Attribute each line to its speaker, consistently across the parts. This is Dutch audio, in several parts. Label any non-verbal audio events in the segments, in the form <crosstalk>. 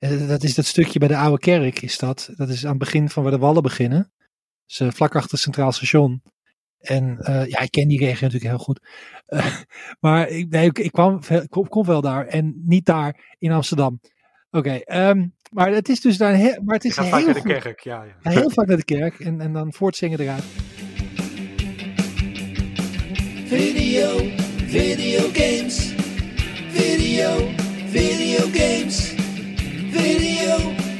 Speaker 1: Eh, Dat is dat stukje bij de Oude Kerk, is dat. Dat is aan het begin van waar de wallen beginnen. Dus vlak achter het Centraal Station. En eh, ja, ik ken die regio natuurlijk heel goed. Eh, <laughs> maar ik, nee, ik, ik kwam, kom, kom wel daar en niet daar in Amsterdam. Oké, ehm, maar het is dus daar, heel, maar het is heel,
Speaker 2: vaak naar de kerk, ja. ja.
Speaker 1: ja, heel vaak naar de kerk en, en dan voortzingen eruit.
Speaker 3: Video, video games. Video, video games. Video,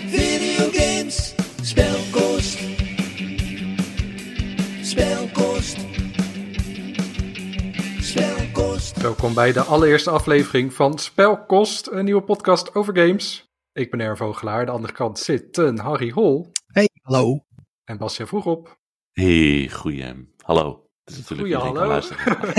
Speaker 3: video games. Spelkost. Spelkost. Spelkost.
Speaker 2: Welkom bij de allereerste aflevering van Spelkost, een nieuwe podcast over games. Ik ben Erwin Vogelaar, de andere kant zit een Harry Hol
Speaker 1: Hey, hallo.
Speaker 2: en Bastiaan Vroegop.
Speaker 4: Hey, goeie. Hallo. Het is natuurlijk
Speaker 2: Goeie hallo.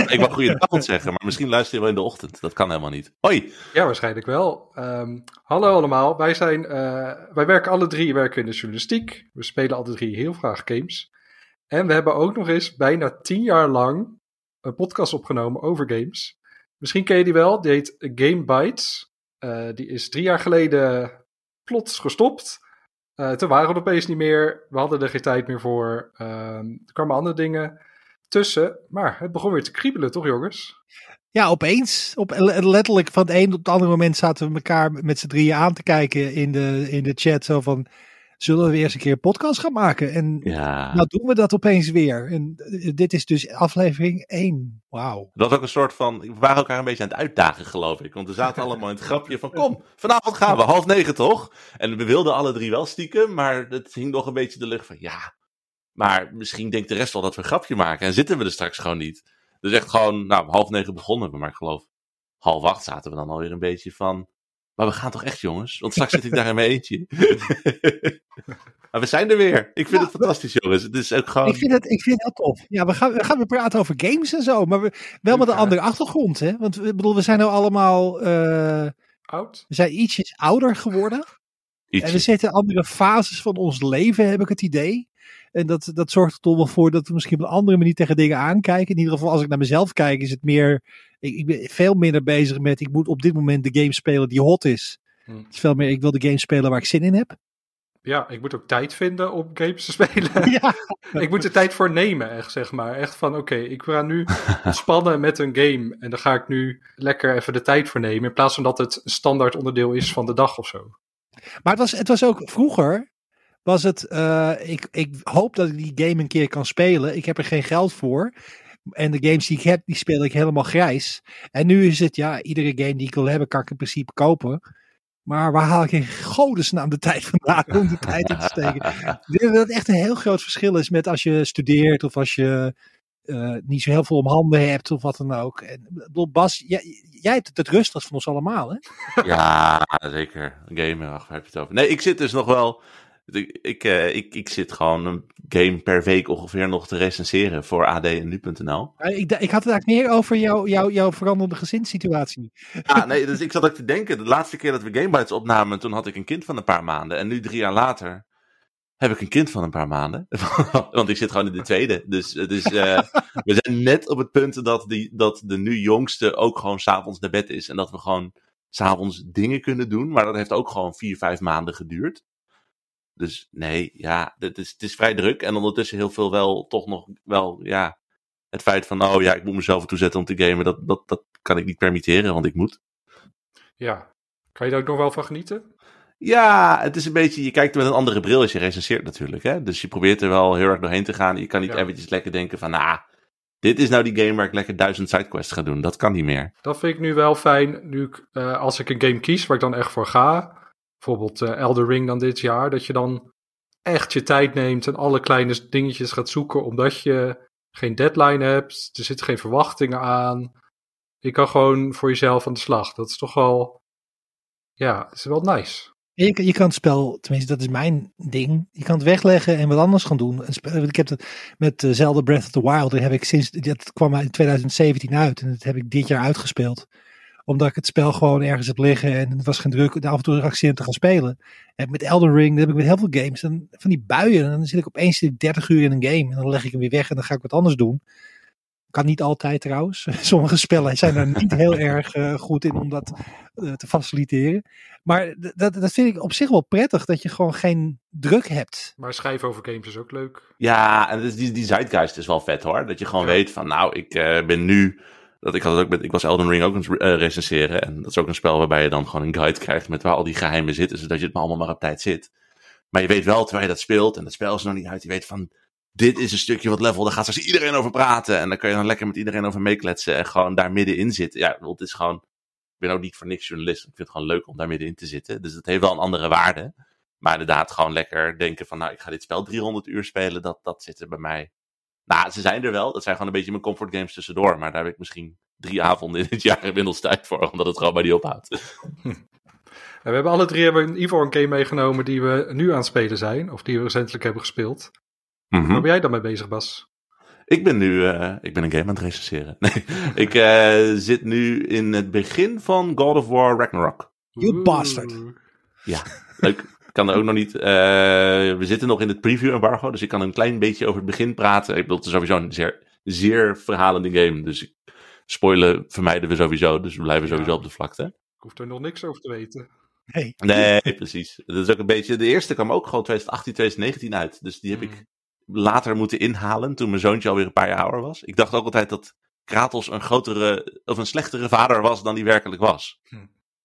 Speaker 4: Ik wou goedenavond <laughs> zeggen, maar misschien luister je wel in de ochtend. Dat kan helemaal niet. Hoi.
Speaker 2: Ja, waarschijnlijk wel. Ehm, hallo allemaal, wij, zijn, eh, wij werken alle drie werken in de journalistiek. We spelen alle drie heel graag games. En we hebben ook nog eens bijna tien jaar lang een podcast opgenomen over games. Misschien ken je die wel, die heet Game Bites. Eh, die is drie jaar geleden plots gestopt. Eh, toen waren we opeens niet meer. We hadden er geen tijd meer voor. Ehm, er kwamen andere dingen tussen. Maar het begon weer te kriebelen, toch jongens?
Speaker 1: Ja, opeens. Op, letterlijk van het een op het andere moment zaten we elkaar met z'n drieën aan te kijken in de, in de chat. Zo van, zullen we weer eens een keer een podcast gaan maken? En
Speaker 4: Ja.
Speaker 1: nou doen we dat opeens weer. En eh, dit is dus aflevering 1. Wauw.
Speaker 4: Dat was ook een soort van. We waren elkaar een beetje aan het uitdagen, geloof ik. Want we zaten allemaal in het grapje van: kom, vanavond gaan we, half negen toch? En we wilden alle drie wel stiekem, maar het hing nog een beetje de lucht van: ja, maar misschien denkt de rest wel dat we een grapje maken. En zitten we er straks gewoon niet. Dus echt gewoon, nou, half negen begonnen we, maar ik geloof half acht zaten we dan alweer een beetje van. Maar we gaan toch echt, jongens? Want straks zit ik daar in mijn eentje. <laughs> maar we zijn er weer. Ik vind het fantastisch, jongens. Het is ook gewoon.
Speaker 1: Ik vind het, ik vind het heel tof. Ja, we gaan, we gaan weer praten over games en zo. Maar we, wel met een andere achtergrond. Hè? Want we, bedoel, we zijn nou allemaal. eh,
Speaker 2: Oud?
Speaker 1: we zijn ietsjes ouder geworden. En we zitten in andere fases van ons leven, heb ik het idee. En dat, dat zorgt er toch wel voor dat we misschien op een andere manier tegen dingen aankijken. In ieder geval, als ik naar mezelf kijk, is het meer. Ik, ik ben veel minder bezig met. Ik moet op dit moment de game spelen die hot is.
Speaker 2: Hm.
Speaker 1: Het is veel meer. Ik wil de game spelen waar ik zin in heb.
Speaker 2: Ja, ik moet ook tijd vinden om games te spelen.
Speaker 1: ja. <laughs> <laughs>
Speaker 2: ik moet er tijd voor nemen, echt zeg maar. Echt van, oké, ik ga nu <laughs> ontspannen met een game. En daar ga ik nu lekker even de tijd voor nemen. In plaats van dat het een standaard onderdeel is van de dag of zo.
Speaker 1: Maar het was, het was ook vroeger. Was het. eh, ik, ik hoop dat ik die game een keer kan spelen. Ik heb er geen geld voor. En de games die ik heb, die speel ik helemaal grijs. En nu is het, ja, iedere game die ik wil hebben, kan ik in principe kopen. Maar waar haal ik in godesnaam de tijd vandaan om de tijd in te steken? <laughs> Ik denk dat het echt een heel groot verschil is met als je studeert of als je eh, niet zo heel veel om handen hebt of wat dan ook. En, Bas, jij, jij hebt het het rustigst van ons allemaal, hè?
Speaker 4: Ja, zeker. Gamen, ach, waar heb je het over? Nee, ik zit dus nog wel. Ik, ik, eh, ik, ik zit gewoon een game per week ongeveer nog te recenseren voor AD en nu.nl.
Speaker 1: Ik, ik had het eigenlijk meer over jouw jou, jouw veranderde gezinssituatie.
Speaker 4: Ah, nee, dus ik zat ook te denken. De laatste keer dat we Gamebites opnamen, toen had ik een kind van een paar maanden. En nu, drie jaar later, heb ik een kind van een paar maanden. <laughs> Want ik zit gewoon in de tweede. Dus, dus eh, <laughs> we zijn net op het punt dat, die, dat de nu jongste ook gewoon s'avonds naar bed is. En dat we gewoon s'avonds dingen kunnen doen. Maar dat heeft ook gewoon vier, vijf maanden geduurd. Dus nee, ja, het is, het is vrij druk. En ondertussen heel veel wel, toch nog wel, ja, het feit van, oh ja, ik moet mezelf ertoe zetten om te gamen, dat, dat, dat kan ik niet permitteren, want ik moet.
Speaker 2: Ja, kan je daar ook nog wel van genieten?
Speaker 4: Ja, het is een beetje, je kijkt er met een andere bril als je recenseert natuurlijk. Hè? Dus je probeert er wel heel erg doorheen te gaan. Je kan niet
Speaker 2: Ja.
Speaker 4: eventjes lekker denken van, nou, dit is nou die game waar ik lekker duizend sidequests ga doen. Dat kan niet meer.
Speaker 2: Dat vind ik nu wel fijn, nu ik, eh, als ik een game kies waar ik dan echt voor ga. Bijvoorbeeld eh, Elder Ring dan dit jaar. Dat je dan echt je tijd neemt en alle kleine dingetjes gaat zoeken. Omdat je geen deadline hebt. Er zitten geen verwachtingen aan. Je kan gewoon voor jezelf aan de slag. Dat is toch wel, ja, is wel nice.
Speaker 1: Je, je kan het spel, tenminste dat is mijn ding, je kan het wegleggen en wat anders gaan doen. Ik heb het met eh, Zelda Breath of the Wild, daar heb ik sinds, dat kwam in 2017 uit en dat heb ik dit jaar uitgespeeld. Omdat ik het spel gewoon ergens heb liggen en het was geen druk, af en toe actie om te gaan spelen. En met Elden Ring, dat heb ik met heel veel games, dan, van die buien, en dan zit ik opeens zit ik 30 uur in een game en dan leg ik hem weer weg en dan ga ik wat anders doen. Kan niet altijd trouwens. <laughs> Sommige spellen zijn er niet heel <laughs> erg eh, goed in om dat eh, te faciliteren. Maar dat, dat vind ik op zich wel prettig, dat je gewoon geen druk hebt.
Speaker 2: Maar schrijven over games is ook leuk.
Speaker 4: Ja, en dus die, die zeitgeist is wel vet hoor. Dat je gewoon
Speaker 2: Ja.
Speaker 4: weet van, nou, ik eh, ben nu... Dat ik, had ook met, ik was Elden Ring ook aan het eh, recenseren. En dat is ook een spel waarbij je dan gewoon een guide krijgt met waar al die geheimen zitten. Zodat je het maar allemaal maar op tijd zit. Maar je weet wel, terwijl je dat speelt en het spel is nog niet uit. Je weet van, dit is een stukje wat level. Daar gaat straks iedereen over praten. En dan kun je dan lekker met iedereen over meekletsen. En gewoon daar middenin zitten. Ja, bedoel, het is gewoon... Ik ben ook niet voor niks journalist. Ik vind het gewoon leuk om daar middenin te zitten. Dus het heeft wel een andere waarde. Maar inderdaad, gewoon lekker denken van, nou, ik ga dit spel 300 uur spelen. Dat, dat zit er bij mij. Nou, ze zijn er wel. Dat zijn gewoon een beetje mijn comfort games tussendoor. Maar daar heb ik misschien drie avonden in het jaar inmiddels tijd voor. Omdat het gewoon bij die ophoudt. <laughs>
Speaker 2: En we hebben alle drie hebben in ieder geval een game meegenomen die we nu aan het spelen zijn. Of die we recentelijk hebben gespeeld.
Speaker 4: Mhm.
Speaker 2: Waar ben jij dan mee bezig, Bas?
Speaker 4: Ik ben nu eh, ik ben een game aan het recenseren. <laughs> Nee, ik eh, zit nu in het begin van God of War Ragnarok.
Speaker 1: You bastard.
Speaker 4: Leuk. Ik kan er ook nog niet. eh, we zitten nog in het preview embargo, dus ik kan een klein beetje over het begin praten. Ik bedoel, het is sowieso een zeer, zeer verhalende game. Dus spoilen vermijden we sowieso. Dus we blijven
Speaker 2: Ja.
Speaker 4: sowieso op de vlakte.
Speaker 2: Ik hoef er nog niks over te weten.
Speaker 1: Hey.
Speaker 4: Nee, precies. Dat is ook een beetje. De eerste kwam ook gewoon 2018, 2019 uit. Dus die heb ik later moeten inhalen toen mijn zoontje alweer een paar jaar ouder was. Ik dacht ook altijd dat Kratos een grotere of een slechtere vader was dan die werkelijk was.
Speaker 2: Hm.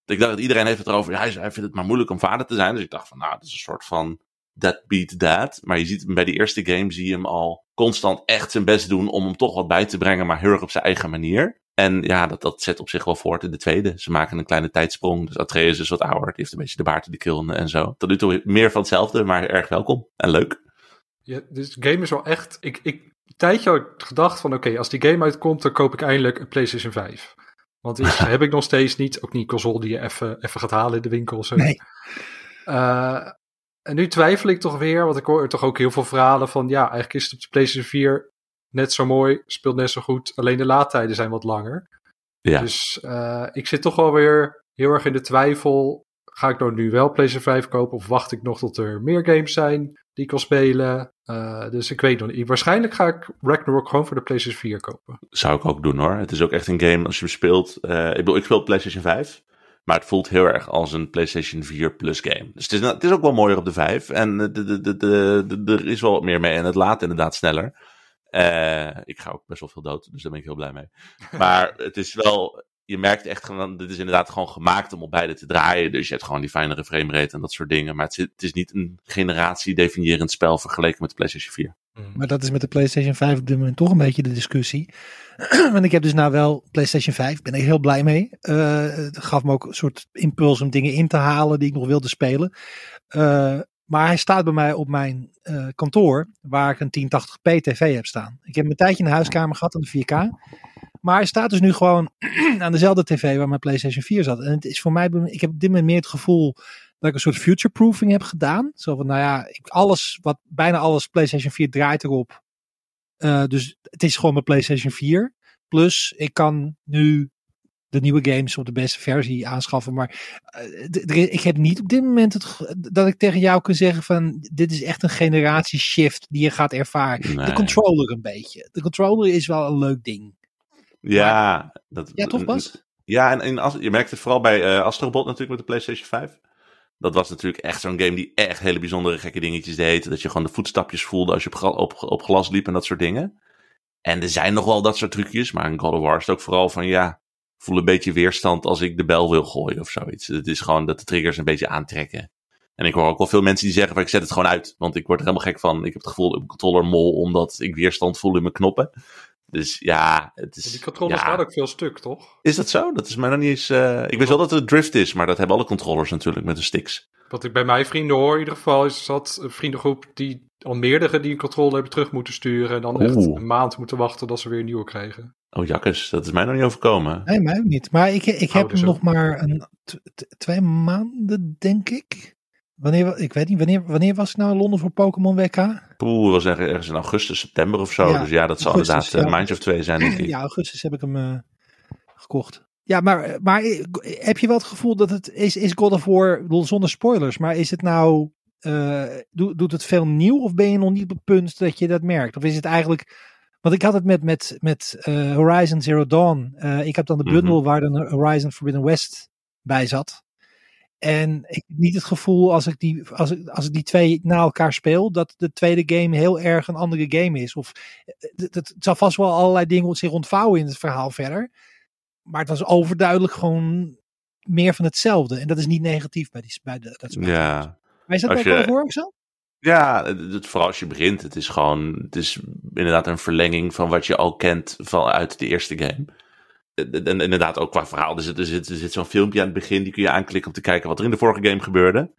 Speaker 4: Ik dacht dat iedereen heeft het erover. Ja, hij vindt het maar moeilijk om vader te zijn. Dus ik dacht van, nou, dat is een soort van that beat that. Maar je ziet hem bij die eerste game, zie je hem al constant echt zijn best doen om hem toch wat bij te brengen, maar heel erg op zijn eigen manier. En ja, dat, dat zet op zich wel voort in de tweede. Ze maken een kleine tijdsprong. Dus Atreus is wat ouder. Die heeft een beetje de baard in de en zo. Tot nu toe meer van hetzelfde, maar erg welkom. En leuk.
Speaker 2: Ja, dus game is wel echt... Ik, ik, een tijdje had gedacht van... Oké, als die game uitkomt, dan koop ik eindelijk een PlayStation 5. Want die heb ik nog steeds niet. Ook niet een console die je even, even gaat halen in de winkel. Zo.
Speaker 1: Nee.
Speaker 2: Eh, en nu twijfel ik toch weer, want ik hoor toch ook heel veel verhalen van... Ja, eigenlijk is het op de PlayStation 4 net zo mooi, speelt net zo goed. Alleen de laadtijden zijn wat langer.
Speaker 4: Ja.
Speaker 2: Dus eh, ik zit toch wel weer heel erg in de twijfel. Ga ik nou nu wel PlayStation 5 kopen of wacht ik nog tot er meer games zijn die ik kan spelen? Eh, dus ik weet nog niet. Waarschijnlijk ga ik Ragnarok gewoon voor de PlayStation 4 kopen.
Speaker 4: Zou ik ook doen hoor. Het is ook echt een game als je hem speelt. eh, ik bedoel, ik speel PlayStation 5. Maar het voelt heel erg als een PlayStation 4 Plus game. Dus het is, het is ook wel mooier op de 5. En de, de, de- er is wel wat meer mee. En het laat inderdaad sneller. Eh, ik ga ook best wel veel dood. Dus daar ben ik heel blij mee. Maar het is wel. Je merkt echt gewoon. Dit is inderdaad gewoon gemaakt om op beide te draaien. Dus je hebt gewoon die fijnere framerate en dat soort dingen. Maar het is, het is niet een generatie-definiërend spel vergeleken met de PlayStation 4.
Speaker 1: Maar dat is met de PlayStation 5 op dit moment toch een beetje de discussie. <clears throat> Want ik heb dus nou wel PlayStation 5, ben ik heel blij mee. Eh, het gaf me ook een soort impuls om dingen in te halen die ik nog wilde spelen. Eh, maar hij staat bij mij op mijn eh, kantoor, waar ik een 1080p tv heb staan. Ik heb een tijdje in de huiskamer gehad, aan de 4K. Maar hij staat dus nu gewoon <clears throat> aan dezelfde tv waar mijn PlayStation 4 zat. En het is voor mij, ik heb op dit moment meer het gevoel dat ik een soort future-proofing heb gedaan. Zo van, nou ja, ik, alles, wat, bijna alles PlayStation 4 draait erop. Eh, dus het is gewoon mijn PlayStation 4. Plus, ik kan nu de nieuwe games op de beste versie aanschaffen. Maar eh, ik heb niet op dit moment het, dat ik tegen jou kan zeggen van... Dit is echt een generatie shift die je gaat ervaren.
Speaker 4: Nee.
Speaker 1: De controller een beetje. De controller is wel een leuk ding.
Speaker 4: Ja, dat,
Speaker 1: Ja, toch, Bas?
Speaker 4: Ja, en in, je merkt het vooral bij eh, Astrobot natuurlijk met de PlayStation 5. Dat was natuurlijk echt zo'n game die echt hele bijzondere gekke dingetjes deed. Dat je gewoon de voetstapjes voelde als je op, op, op glas liep en dat soort dingen. En er zijn nog wel dat soort trucjes, maar in God of War is het ook vooral van ja, voel een beetje weerstand als ik de bel wil gooien of zoiets. Het is gewoon dat de triggers een beetje aantrekken. En ik hoor ook wel veel mensen die zeggen van ik zet het gewoon uit. Want ik word er helemaal gek van. Ik heb het gevoel dat ik een controller mol omdat ik weerstand voel in mijn knoppen. Dus ja, het is...
Speaker 2: Die controllers
Speaker 4: ja.
Speaker 2: ook veel stuk, toch?
Speaker 4: Is dat zo? Dat is mij nog niet eens. eh, Ik wist wel dat het drift is, maar dat hebben alle controllers natuurlijk met de sticks.
Speaker 2: Wat ik bij mijn vrienden hoor in ieder geval is dat een vriendengroep die al meerdere die een controller hebben terug moeten sturen. En dan echt een maand moeten wachten tot ze weer een nieuwe krijgen.
Speaker 4: Oh, jakkes, dat is mij nog niet overkomen.
Speaker 1: Nee, mij ook niet. Maar ik, ik heb hem nog maar een, twee maanden, denk ik. Wanneer, wa- ik weet niet, wanneer, wanneer was ik nou in Londen voor Pokémon WK?
Speaker 4: Poeh, was ergens ergens in augustus, september of zo.
Speaker 1: Ja,
Speaker 4: dus ja, dat zal inderdaad een
Speaker 1: ja.
Speaker 4: maandje of twee zijn, denk ik.
Speaker 1: Ja, augustus heb ik hem eh, gekocht. Ja, maar, maar heb je wel het gevoel dat het is, is God of War, zonder spoilers, maar is het nou, eh, doet, doet het veel nieuw of ben je nog niet op het punt dat je dat merkt? Of is het eigenlijk, Want ik had het met, met, met eh, Horizon Zero Dawn. Eh, ik heb dan de
Speaker 4: Mhm.
Speaker 1: bundel waar dan Horizon Forbidden West bij zat. En ik heb niet het gevoel als ik, die, als, ik, als ik die twee na elkaar speel, dat de tweede game heel erg een andere game is. Of eh, het, het zal vast wel allerlei dingen zich ontvouwen in het verhaal verder. Maar het was overduidelijk gewoon meer van hetzelfde. En dat is niet negatief bij, die, bij de, dat spel.
Speaker 4: Ja.
Speaker 1: Maar is dat
Speaker 4: Als
Speaker 1: bij God
Speaker 4: je-
Speaker 1: of War ook zo?
Speaker 4: Ja, het, vooral als je begint. Het is gewoon, het is inderdaad een verlenging van wat je al kent vanuit de eerste game. En inderdaad ook qua verhaal. Er zit, er zit, er zit zo'n filmpje aan het begin, die kun je aanklikken om te kijken wat er in de vorige game gebeurde.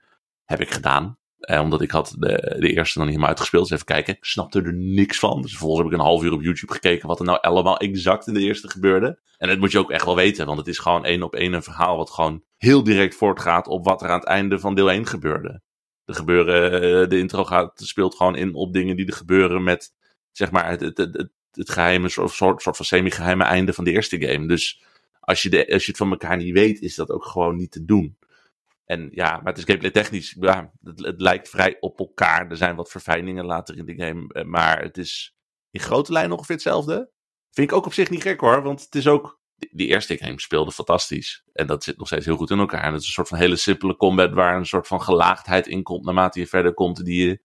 Speaker 4: Heb ik gedaan. Eh, omdat ik had de, de eerste nog niet helemaal uitgespeeld. Dus even kijken. Ik snapte er niks van. Dus vervolgens heb ik een half uur op YouTube gekeken wat er nou allemaal exact in de eerste gebeurde. En dat moet je ook echt wel weten. Want het is gewoon één op één een verhaal wat gewoon heel direct voortgaat op wat er aan het einde van deel 1 gebeurde. Er gebeuren, eh, de intro gaat, speelt gewoon in op dingen die er gebeuren met, zeg maar, het, het, het, geheime, soort, soort, van semi-geheime einde van de eerste game. Dus als je, de, als je het van elkaar niet weet, is dat ook gewoon niet te doen. En ja, maar het is gameplay technisch, ja, het, het lijkt vrij op elkaar. Er zijn wat verfijningen later in de game, eh, maar het is in grote lijnen ongeveer hetzelfde. Vind ik ook op zich niet gek hoor, want het is ook, die, eerste game speelde fantastisch. En dat zit nog steeds heel goed in elkaar. En het is een soort van hele simpele combat waar een soort van gelaagdheid in komt naarmate je verder komt, die je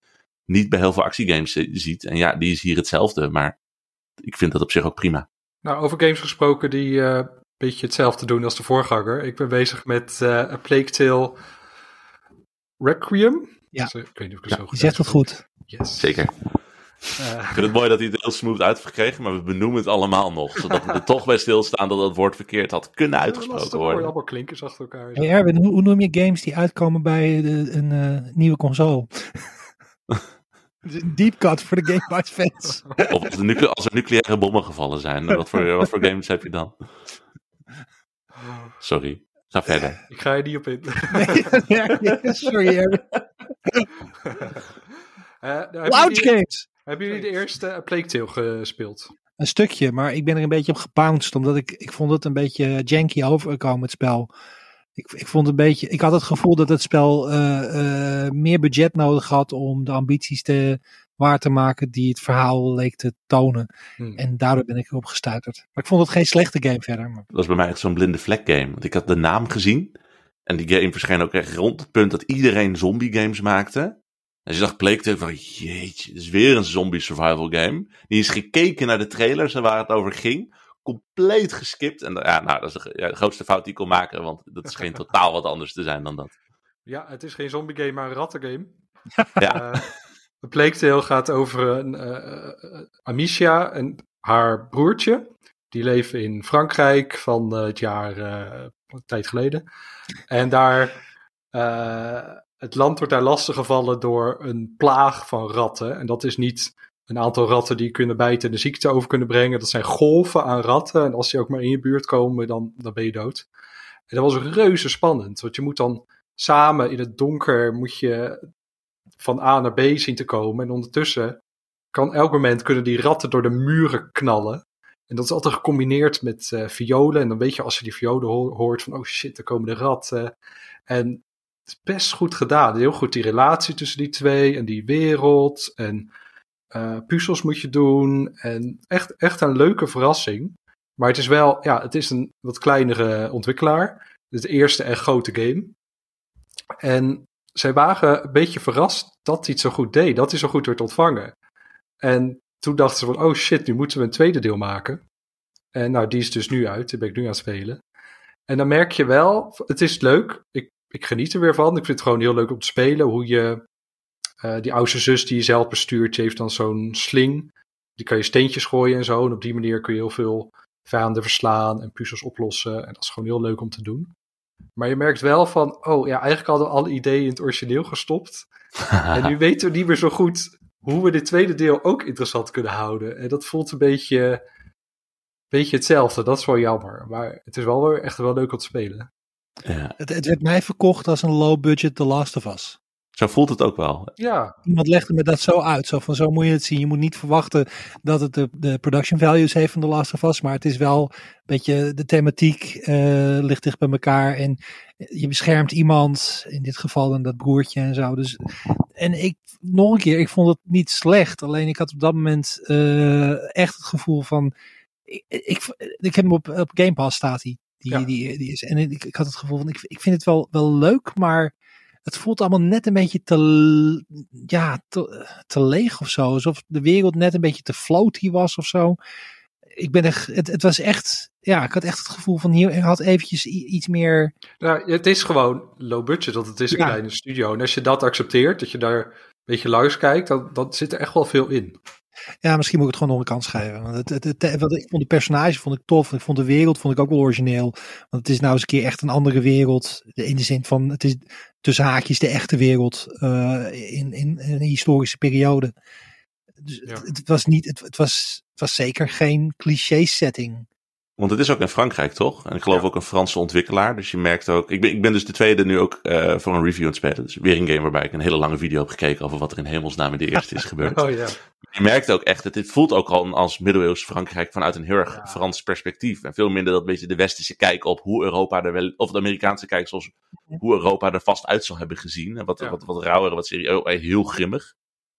Speaker 4: niet bij heel veel actiegames zi- ziet. En ja, die is hier hetzelfde, maar ik vind dat op zich ook prima.
Speaker 2: Nou, over games gesproken die eh, een beetje hetzelfde doen als de voorganger. Ik ben bezig met eh A Plague Tale Requiem.
Speaker 1: Ja.
Speaker 2: Dus, eh, ik weet niet of ik het
Speaker 4: Ja,
Speaker 2: zo goed
Speaker 1: Je zegt het goed.
Speaker 2: Yes.
Speaker 4: Zeker.
Speaker 2: Eh,
Speaker 4: Ik vind het mooi dat hij het heel smooth uit heeft gekregen, maar we benoemen het allemaal nog. Zodat we er toch bij stilstaan dat dat woord verkeerd had kunnen uitgesproken worden.
Speaker 2: Allemaal klinkers achter elkaar.
Speaker 1: Hey Erwin, hoe, hoe noem je games die uitkomen bij de, een eh, nieuwe console? <laughs> Deep cut voor de Game Boy fans.
Speaker 4: Of als, de nucle- als er nucleaire bommen gevallen zijn. Wat voor, wat voor games heb je dan? Sorry. Ga verder.
Speaker 2: Ik ga je niet op in. <laughs>
Speaker 1: Nee, ja, <laughs> sorry Erwin.
Speaker 2: Nou, hebben,
Speaker 1: Lounge games!
Speaker 2: Hebben jullie de eerste Plague Tale gespeeld?
Speaker 1: Een stukje, maar ik ben er een beetje op gebounced. Omdat ik, ik vond het een beetje janky overkomen, het spel. Ik, ik vond een beetje, ik had het gevoel dat het spel eh, eh, meer budget nodig had om de ambities te, waar te maken die het verhaal leek te tonen.
Speaker 2: Hm.
Speaker 1: En daardoor ben ik erop gestuiterd. Maar ik vond het geen slechte game verder. Maar...
Speaker 4: Dat was bij mij echt zo'n blinde vlek game. Want ik had de naam gezien. En die game verscheen ook echt rond het punt dat iedereen zombie games maakte. En je dacht, het van, jeetje, het is weer een zombie survival game. Die is gekeken naar de trailers en waar het over ging. Compleet geskipt. En ja, nou, dat is de, ja, de grootste fout die ik kon maken. Want dat is geen <laughs> totaal wat anders te zijn dan dat.
Speaker 2: Ja, het is geen zombie game, maar een rattengame. <laughs>
Speaker 4: Ja.
Speaker 2: Plague Tale gaat over een eh, eh, Amicia en haar broertje. Die leven in Frankrijk van het jaar een tijd geleden. En daar, het land wordt daar lastiggevallen door een plaag van ratten. En dat is niet een aantal ratten die kunnen bijten en de ziekte over kunnen brengen. Dat zijn golven aan ratten. En als die ook maar in je buurt komen, dan, dan ben je dood. En dat was reuze spannend. Want je moet dan samen in het donker moet je van A naar B zien te komen. En ondertussen kan elk moment kunnen die ratten door de muren knallen. En dat is altijd gecombineerd met eh, violen. En dan weet je als je die violen ho- hoort van oh shit, er komen de ratten. En is best goed gedaan. Heel goed die relatie tussen die twee en die wereld. En eh, puzzels moet je doen. En echt, echt een leuke verrassing. Maar het is wel, ja, het is een wat kleinere ontwikkelaar. Het eerste echt grote game. En zij waren een beetje verrast dat hij het zo goed deed. Dat hij zo goed werd ontvangen. En toen dachten ze van, oh shit, nu moeten we een tweede deel maken. En nou, die is dus nu uit. Die ben ik nu aan het spelen. En dan merk je wel, het is leuk. Ik, ik geniet er weer van. Ik vind het gewoon heel leuk om te spelen. Hoe je, eh, die oudste zus die je zelf bestuurt, die heeft dan zo'n sling. Die kan je steentjes gooien en zo. En op die manier kun je heel veel vijanden verslaan en puzzels oplossen. En dat is gewoon heel leuk om te doen. Maar je merkt wel van, oh ja, eigenlijk hadden we alle ideeën in het origineel gestopt. En nu <laughs> weten we niet meer zo goed hoe we dit tweede deel ook interessant kunnen houden. En dat voelt een beetje, beetje hetzelfde. Dat is wel jammer. Maar het is wel weer echt wel leuk om te spelen.
Speaker 4: Ja.
Speaker 1: Het, het werd mij verkocht als een low budget The Last of Us.
Speaker 4: Zo voelt het ook wel.
Speaker 2: Ja,
Speaker 1: Iemand legde me dat zo uit. Zo van, zo moet je het zien. Je moet niet verwachten dat het de, de production values heeft van The Last of Us. Maar het is wel een beetje de thematiek eh, ligt dicht bij elkaar. En je beschermt iemand. In dit geval dan dat broertje en zo. Dus, en ik, nog een keer, ik vond het niet slecht. Alleen ik had op dat moment eh, echt het gevoel van... Ik, ik, ik heb hem op, op Game Pass staat hij. Die,
Speaker 2: Ja.
Speaker 1: die, die is, en ik, ik had het gevoel van, ik, ik vind het wel, wel leuk, maar het voelt allemaal net een beetje te, ja, te, te leeg of zo. Alsof de wereld net een beetje te floaty was of zo. Ik ben echt, het, het was echt, ja, ik had echt het gevoel van hier had eventjes iets meer.
Speaker 2: nou, het is gewoon low budget, want het is een
Speaker 1: Ja.
Speaker 2: kleine studio. En als je dat accepteert, dat je daar een beetje luis kijkt, dan, dan zit er echt wel veel in.
Speaker 1: Ja, misschien moet ik het gewoon nog een kans geven. Want het, het, het- want ik vond de personage vond ik tof. Ik vond de wereld vond ik ook wel origineel. Want het is nou eens een keer echt een andere wereld. In de zin van, het is tussen haakjes de echte wereld. eh, in, in, in een historische periode. Dus
Speaker 2: Ja.
Speaker 1: het, het was niet, het, het, was, het was zeker geen cliché setting.
Speaker 4: Want het is ook in Frankrijk, toch? En ik geloof
Speaker 2: Ja.
Speaker 4: ook een Franse ontwikkelaar. Dus je merkt ook. Ik ben, ik ben dus de tweede nu ook eh, voor een review aan het spelen. Dus weer een game waarbij ik een hele lange video heb gekeken over wat er in hemelsnaam in de eerste is <laughs> gebeurd.
Speaker 2: Oh ja.
Speaker 4: Je merkt ook echt dat dit voelt ook al als middeleeuws Frankrijk vanuit een heel erg
Speaker 2: Ja.
Speaker 4: Frans perspectief. En veel minder dat beetje de westerse kijk op hoe Europa er wel, of de Amerikaanse kijk zoals hoe Europa er vast uit zal hebben gezien. En wat,
Speaker 2: Ja.
Speaker 4: wat, wat rauwer, wat serieus, oh, heel grimmig.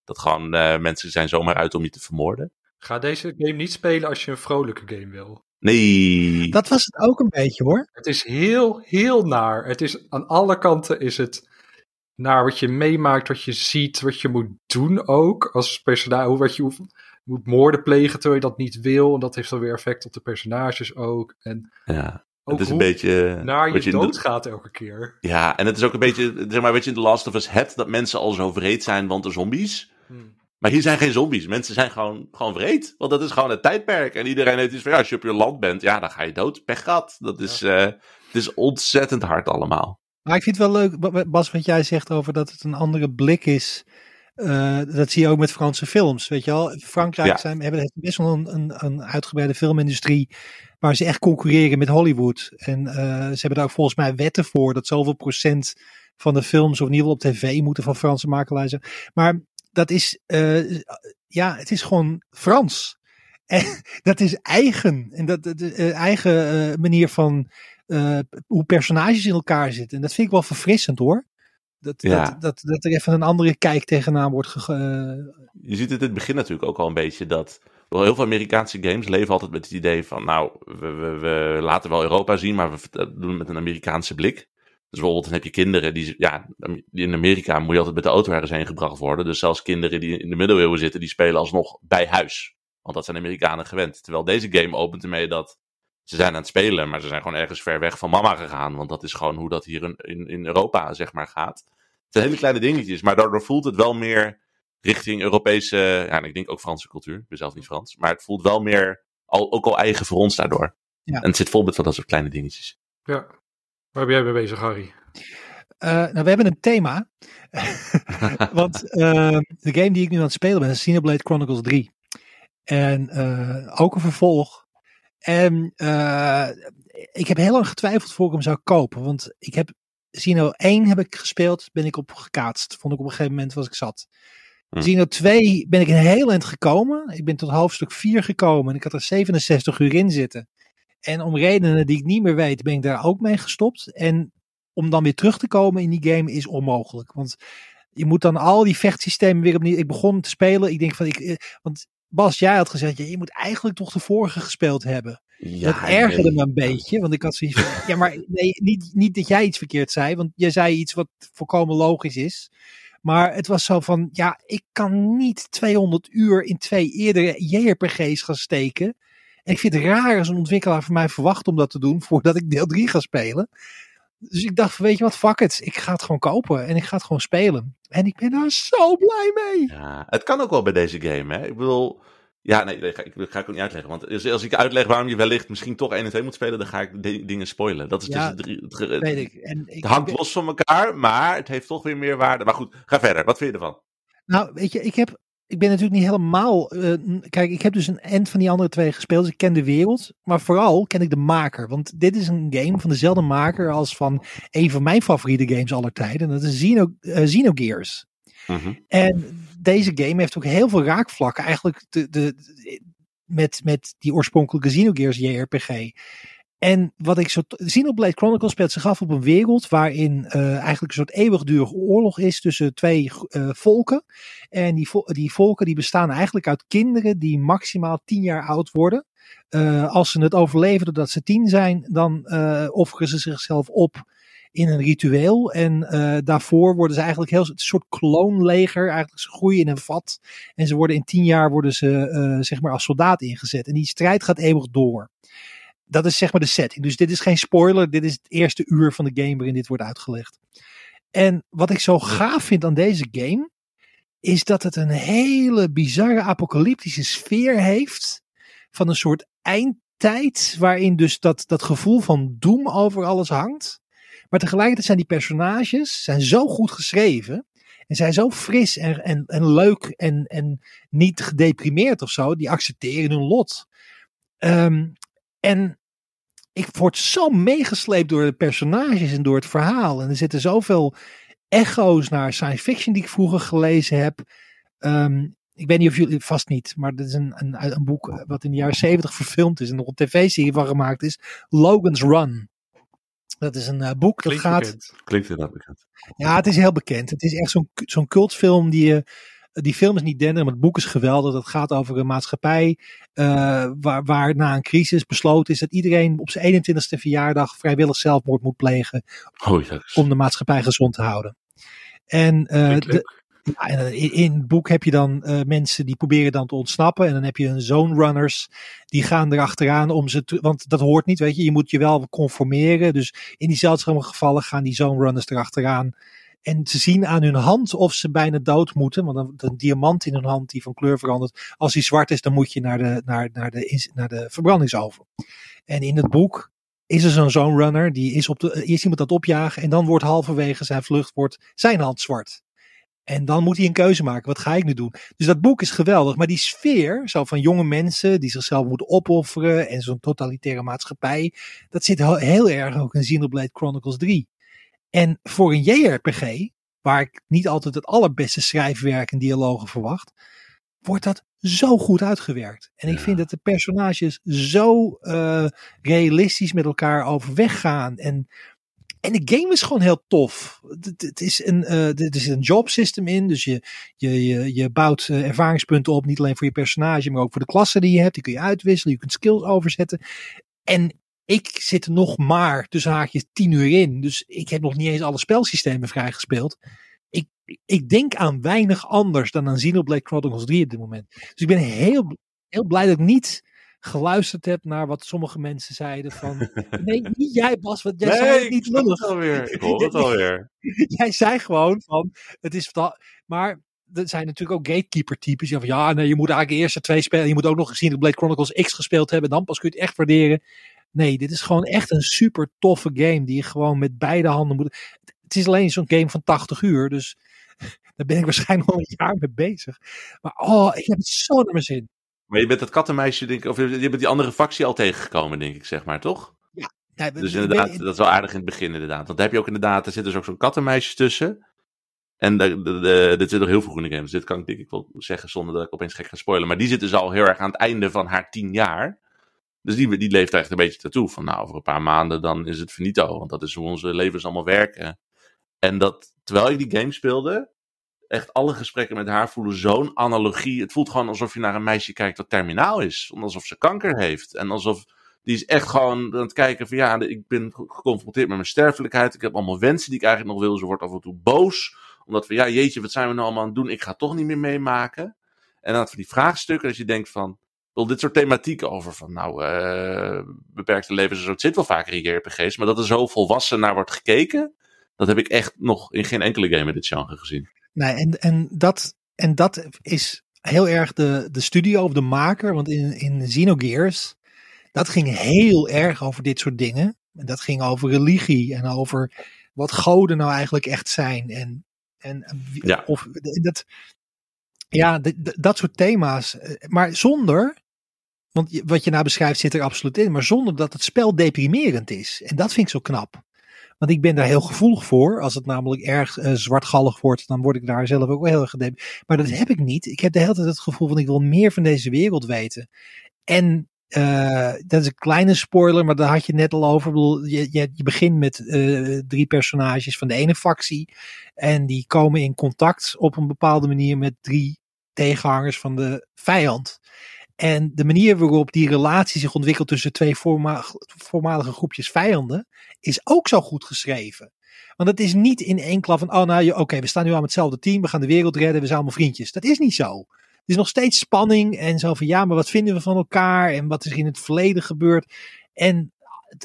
Speaker 4: Dat gewoon eh, mensen zijn zomaar uit om je te vermoorden.
Speaker 2: Ga deze game niet spelen als je een vrolijke game wil.
Speaker 4: Nee.
Speaker 1: Dat was het ook een beetje hoor.
Speaker 2: Het is heel, heel naar. Het is aan alle kanten is het naar wat je meemaakt, wat je ziet, wat je moet doen ook als personage. Hoe wat je moet moorden plegen terwijl je dat niet wil. En dat heeft dan weer effect op de personages ook. En
Speaker 4: ja.
Speaker 2: ook
Speaker 4: Het is een beetje.
Speaker 2: naar
Speaker 4: wat
Speaker 2: je
Speaker 4: in de-
Speaker 2: doodgaat elke keer.
Speaker 4: Ja, en het is ook een beetje, zeg maar, weet je, in The Last of Us het dat mensen al zo vreed zijn, want de zombies.
Speaker 2: Hmm.
Speaker 4: Maar hier zijn geen zombies. Mensen zijn gewoon, gewoon vreed. Want dat is gewoon het tijdperk. En iedereen heeft iets van, ja, als je op je land bent, ja, dan ga je dood. Pech gehad. Dat is, eh, het is ontzettend hard allemaal.
Speaker 1: Maar ik vind het wel leuk, Ba- Ba- Bas, wat jij zegt over dat het een andere blik is. Eh, dat zie je ook met Franse films, weet je wel. Frankrijk
Speaker 4: Ja.
Speaker 1: zijn, hebben best wel een, een, een uitgebreide filmindustrie waar ze echt concurreren met Hollywood. En eh, ze hebben daar ook volgens mij wetten voor dat zoveel procent van de films, of in ieder geval op tv, moeten van Franse makelaars zijn. Maar dat is, eh, ja, het is gewoon Frans. <laughs> En dat is eigen. En dat, is, eh, eigen manier van eh, hoe personages in elkaar zitten. En dat vind ik wel verfrissend hoor. Dat,
Speaker 4: Ja.
Speaker 1: dat, dat, dat er even een andere kijk tegenaan wordt ge, eh,
Speaker 4: Je ziet het in het begin natuurlijk ook al een beetje dat. wel Heel veel Amerikaanse games leven altijd met het idee van. Nou, we, we, we laten wel Europa zien, maar we vert- doen het met een Amerikaanse blik. Dus bijvoorbeeld, dan heb je kinderen die. Ja, die in Amerika moet je altijd met de auto ergens heen gebracht worden. Dus zelfs kinderen die in de middeleeuwen zitten, die spelen alsnog bij huis. Want dat zijn Amerikanen gewend. Terwijl deze game opent ermee dat. Ze zijn aan het spelen, maar ze zijn gewoon ergens ver weg van mama gegaan. Want dat is gewoon hoe dat hier in, in, in Europa, zeg maar, gaat. Het zijn hele kleine dingetjes, maar daardoor voelt het wel meer richting Europese, ja, en ik denk ook Franse cultuur. Ik ben zelf niet Frans, maar het voelt wel meer, al, ook al eigen voor ons daardoor.
Speaker 1: Ja.
Speaker 4: En het zit vol met van dat soort kleine dingetjes.
Speaker 2: Ja. Waar ben jij mee bezig, Harry?
Speaker 1: Eh, nou, we hebben een thema. <laughs> <laughs> Want eh, de game die ik nu aan het spelen ben is Xenoblade Chronicles 3. En eh, ook een vervolg. En eh, ik heb heel lang getwijfeld voor ik hem zou kopen. Want ik heb Xeno 1 heb ik gespeeld, ben ik op gekaatst. Vond ik op een gegeven moment was ik zat.
Speaker 4: Hm.
Speaker 1: Xeno 2 ben ik een heel eind gekomen. Ik ben tot hoofdstuk 4 gekomen en ik had er 67 uur in zitten. En om redenen die ik niet meer weet, ben ik daar ook mee gestopt. En om dan weer terug te komen in die game is onmogelijk. Want je moet dan al die vechtsystemen weer opnieuw. Ik begon te spelen. Ik denk van ik. eh, Want Bas, jij had gezegd, je moet eigenlijk toch de vorige gespeeld hebben.
Speaker 4: Ja,
Speaker 1: dat ergerde me een beetje. Want ik had zoiets van. ja, maar nee, niet, niet dat jij iets verkeerd zei. Want jij zei iets wat volkomen logisch is. Maar het was zo van. Ja, ik kan niet 200 uur in twee eerdere JRPG's gaan steken. En ik vind het raar als een ontwikkelaar van mij verwacht om dat te doen voordat ik deel 3 ga spelen. Dus ik dacht, weet je wat, fuck it. Ik ga het gewoon kopen en ik ga het gewoon spelen. En ik ben daar zo blij mee.
Speaker 4: Ja, het kan ook wel bij deze game, hè. Ik bedoel... Ja, nee, dat ga, ik, dat ga ik ook niet uitleggen. Want als, ik uitleg waarom je wellicht misschien toch 1 en 2 moet spelen, dan ga ik de dingen spoilen. Dat is
Speaker 1: Ja,
Speaker 4: dus het, drie- het, ge-
Speaker 1: Weet ik. En ik
Speaker 4: het hangt
Speaker 1: ik
Speaker 4: los van elkaar, maar het heeft toch weer meer waarde. Maar goed, ga verder. Wat vind je ervan?
Speaker 1: Nou, weet je, ik heb ik ben natuurlijk niet helemaal. eh, kijk, ik heb dus een end van die andere twee gespeeld. Dus ik ken de wereld. Maar vooral ken ik de maker. Want dit is een game van dezelfde maker als van een van mijn favoriete games aller tijden. En dat is Xeno, eh, Xenogears.
Speaker 4: Mhm.
Speaker 1: En deze game heeft ook heel veel raakvlakken. Eigenlijk de, de, de- met, met die oorspronkelijke Xenogears JRPG. En wat ik zo. Xenoblade Chronicles speelt zich af op een wereld waarin eh, eigenlijk een soort eeuwigdurige oorlog is tussen twee eh, volken. En die, die volken die bestaan eigenlijk uit kinderen die maximaal tien jaar oud worden. Eh, als ze het overleven doordat ze tien zijn, dan offeren ze zichzelf op in een ritueel. En daarvoor worden ze eigenlijk heel een soort kloonleger. Eigenlijk ze groeien in een vat. En ze worden in tien jaar worden ze zeg maar als soldaat ingezet. En die strijd gaat eeuwig door. Dat is zeg maar de setting. Dus dit is geen spoiler. Dit is het eerste uur van de game waarin dit wordt uitgelegd. En wat ik zo gaaf vind aan deze game. Is dat het een hele bizarre apocalyptische sfeer heeft. Van een soort eindtijd. Waarin dus dat, dat gevoel van doem over alles hangt. Maar tegelijkertijd zijn die personages zijn zo goed geschreven. En zijn zo fris en, en, en leuk en, en niet gedeprimeerd of zo. Die accepteren hun lot. Ehm, en ik word zo meegesleept door de personages en door het verhaal. En er zitten zoveel echo's naar science fiction die ik vroeger gelezen heb. Ehm, ik weet niet of jullie, vast niet, maar dit is een, een, een boek wat in de jaren zeventig verfilmd is en nog een tv-serie van gemaakt is. Logan's Run. Dat is een eh, boek dat
Speaker 2: Klinkt
Speaker 1: gaat.
Speaker 2: bekend.
Speaker 4: Klinkt inderdaad bekend.
Speaker 1: Ja, het is heel bekend. Het is echt zo'n zo'n cultfilm die je. Die film is niet dender, maar het boek is geweldig. Het gaat over een maatschappij eh, waar, waar na een crisis besloten is dat iedereen op zijn 21ste verjaardag vrijwillig zelfmoord moet plegen
Speaker 4: Oh
Speaker 1: om de maatschappij gezond te houden. En, eh, de, ja, en in, in het boek heb je dan eh, mensen die proberen dan te ontsnappen. En dan heb je een zone runners die gaan erachteraan om ze te, want dat hoort niet, weet je. Je moet je wel conformeren. Dus in die zeldzame gevallen gaan die zone runners erachteraan. En ze zien aan hun hand of ze bijna dood moeten. Want een, een diamant in hun hand die van kleur verandert. Als die zwart is, dan moet je naar de, naar, naar de, naar de verbrandingsoven. En in het boek is er zo'n zone runner. Die is op de, eerst iemand het opjagen. En dan wordt halverwege zijn vlucht wordt zijn hand zwart. En dan moet hij een keuze maken. Wat ga ik nu doen? Dus dat boek is geweldig. Maar die sfeer, zo van jonge mensen die zichzelf moeten opofferen. En zo'n totalitaire maatschappij. Dat zit heel erg ook in Xenoblade Chronicles 3. En voor een JRPG, waar ik niet altijd het allerbeste schrijfwerk en dialogen verwacht. Wordt dat zo goed uitgewerkt. En ik
Speaker 4: Ja.
Speaker 1: vind dat de personages zo eh, realistisch met elkaar overweg gaan. En en de game is gewoon heel tof. Het, het is een, eh, er zit een job system in. Dus je, je, je, je bouwt eh, ervaringspunten op. Niet alleen voor je personage, maar ook voor de klassen die je hebt. Die kun je uitwisselen. Je kunt skills overzetten. En ik zit nog maar tussen haakjes tien uur in. Dus ik heb nog niet eens alle spelsystemen vrijgespeeld. Ik, ik denk aan weinig anders dan aan Xenoblade Chronicles 3 op dit moment. Dus ik ben heel, heel blij dat ik niet geluisterd heb naar wat sommige mensen zeiden van... <laughs> Nee, niet jij Bas, want jij zei het niet lullig.
Speaker 4: het alweer. <laughs> Ik hoor het alweer. <laughs>
Speaker 1: Jij zei gewoon van, het is maar er zijn natuurlijk ook gatekeeper types. Die van, ja, nee, je moet eigenlijk eerst de twee spelen. Je moet ook nog gezien de Blade Chronicles X gespeeld hebben. Dan pas kun je het echt waarderen. Nee, dit is gewoon echt een super toffe game. Die je gewoon met beide handen moet. Het is alleen zo'n game van 80 uur. Dus <laughs> daar ben ik waarschijnlijk al een jaar mee bezig. Maar oh, ik heb het zo naar mijn zin.
Speaker 4: Maar je bent dat kattenmeisje, denk ik, of je bent die andere factie al tegengekomen, denk ik, zeg maar, toch?
Speaker 1: Ja,
Speaker 4: Dus inderdaad,
Speaker 1: ben-
Speaker 4: dat is wel aardig in het begin, inderdaad. Want daar heb je ook inderdaad, er zit dus ook zo'n kattenmeisje tussen. En de, de, de- dit zit nog heel vroeg in de game, dus dit kan ik denk ik wel zeggen zonder dat ik opeens gek ga spoilen. Maar die zit dus al heel erg aan het einde van haar tien jaar. Dus die, die leeft echt een beetje naartoe. Van nou, over een paar maanden dan is het finito. Want dat is hoe onze levens allemaal werken. En dat, terwijl ik die game speelde, echt alle gesprekken met haar voelen zo'n analogie. Het voelt gewoon alsof je naar een meisje kijkt dat terminaal is. Alsof ze kanker heeft. En alsof die is echt gewoon aan het kijken van ja, ik ben geconfronteerd met mijn sterfelijkheid. Ik heb allemaal wensen die ik eigenlijk nog wil. Ze wordt af en toe boos. Omdat we, ja jeetje, wat zijn we nou allemaal aan het doen? Ik ga toch niet meer meemaken. En dan van die vraagstukken dat je denkt van, wel dit soort thematieken over van nou, eh, beperkte levens en zo. Het zit wel vaker in JRPG's, maar dat er zo volwassen naar wordt gekeken. Dat heb ik echt nog in geen enkele game in dit genre gezien.
Speaker 1: Nee, en, en, dat, en dat is heel erg de, de studio of de maker. Want in, in Xenogears, dat ging heel erg over dit soort dingen. En dat ging over religie en over wat goden nou eigenlijk echt zijn. En, en,
Speaker 4: Ja.
Speaker 1: of, dat, Ja, dat soort thema's. eh, Maar zonder, want wat je nou beschrijft zit er absoluut in, maar zonder dat het spel deprimerend is. En dat vind ik zo knap. Want ik ben daar heel gevoelig voor. Als het namelijk erg eh, zwartgallig wordt, dan word ik daar zelf ook wel heel erg. Maar dat heb ik niet. Ik heb de hele tijd het gevoel van ik wil meer van deze wereld weten. En eh, dat is een kleine spoiler, maar daar had je net al over. Je, je begint met eh, drie personages van de ene factie. En die komen in contact op een bepaalde manier met drie tegenhangers van de vijand. En de manier waarop die relatie zich ontwikkelt tussen twee voorma- voormalige groepjes vijanden is ook zo goed geschreven. Want het is niet in één klap van, oh nou, oké, we staan nu aan hetzelfde team, we gaan de wereld redden, we zijn allemaal vriendjes. Dat is niet zo. Er is nog steeds spanning en zo van, ja, maar wat vinden we van elkaar en wat is er in het verleden gebeurd. En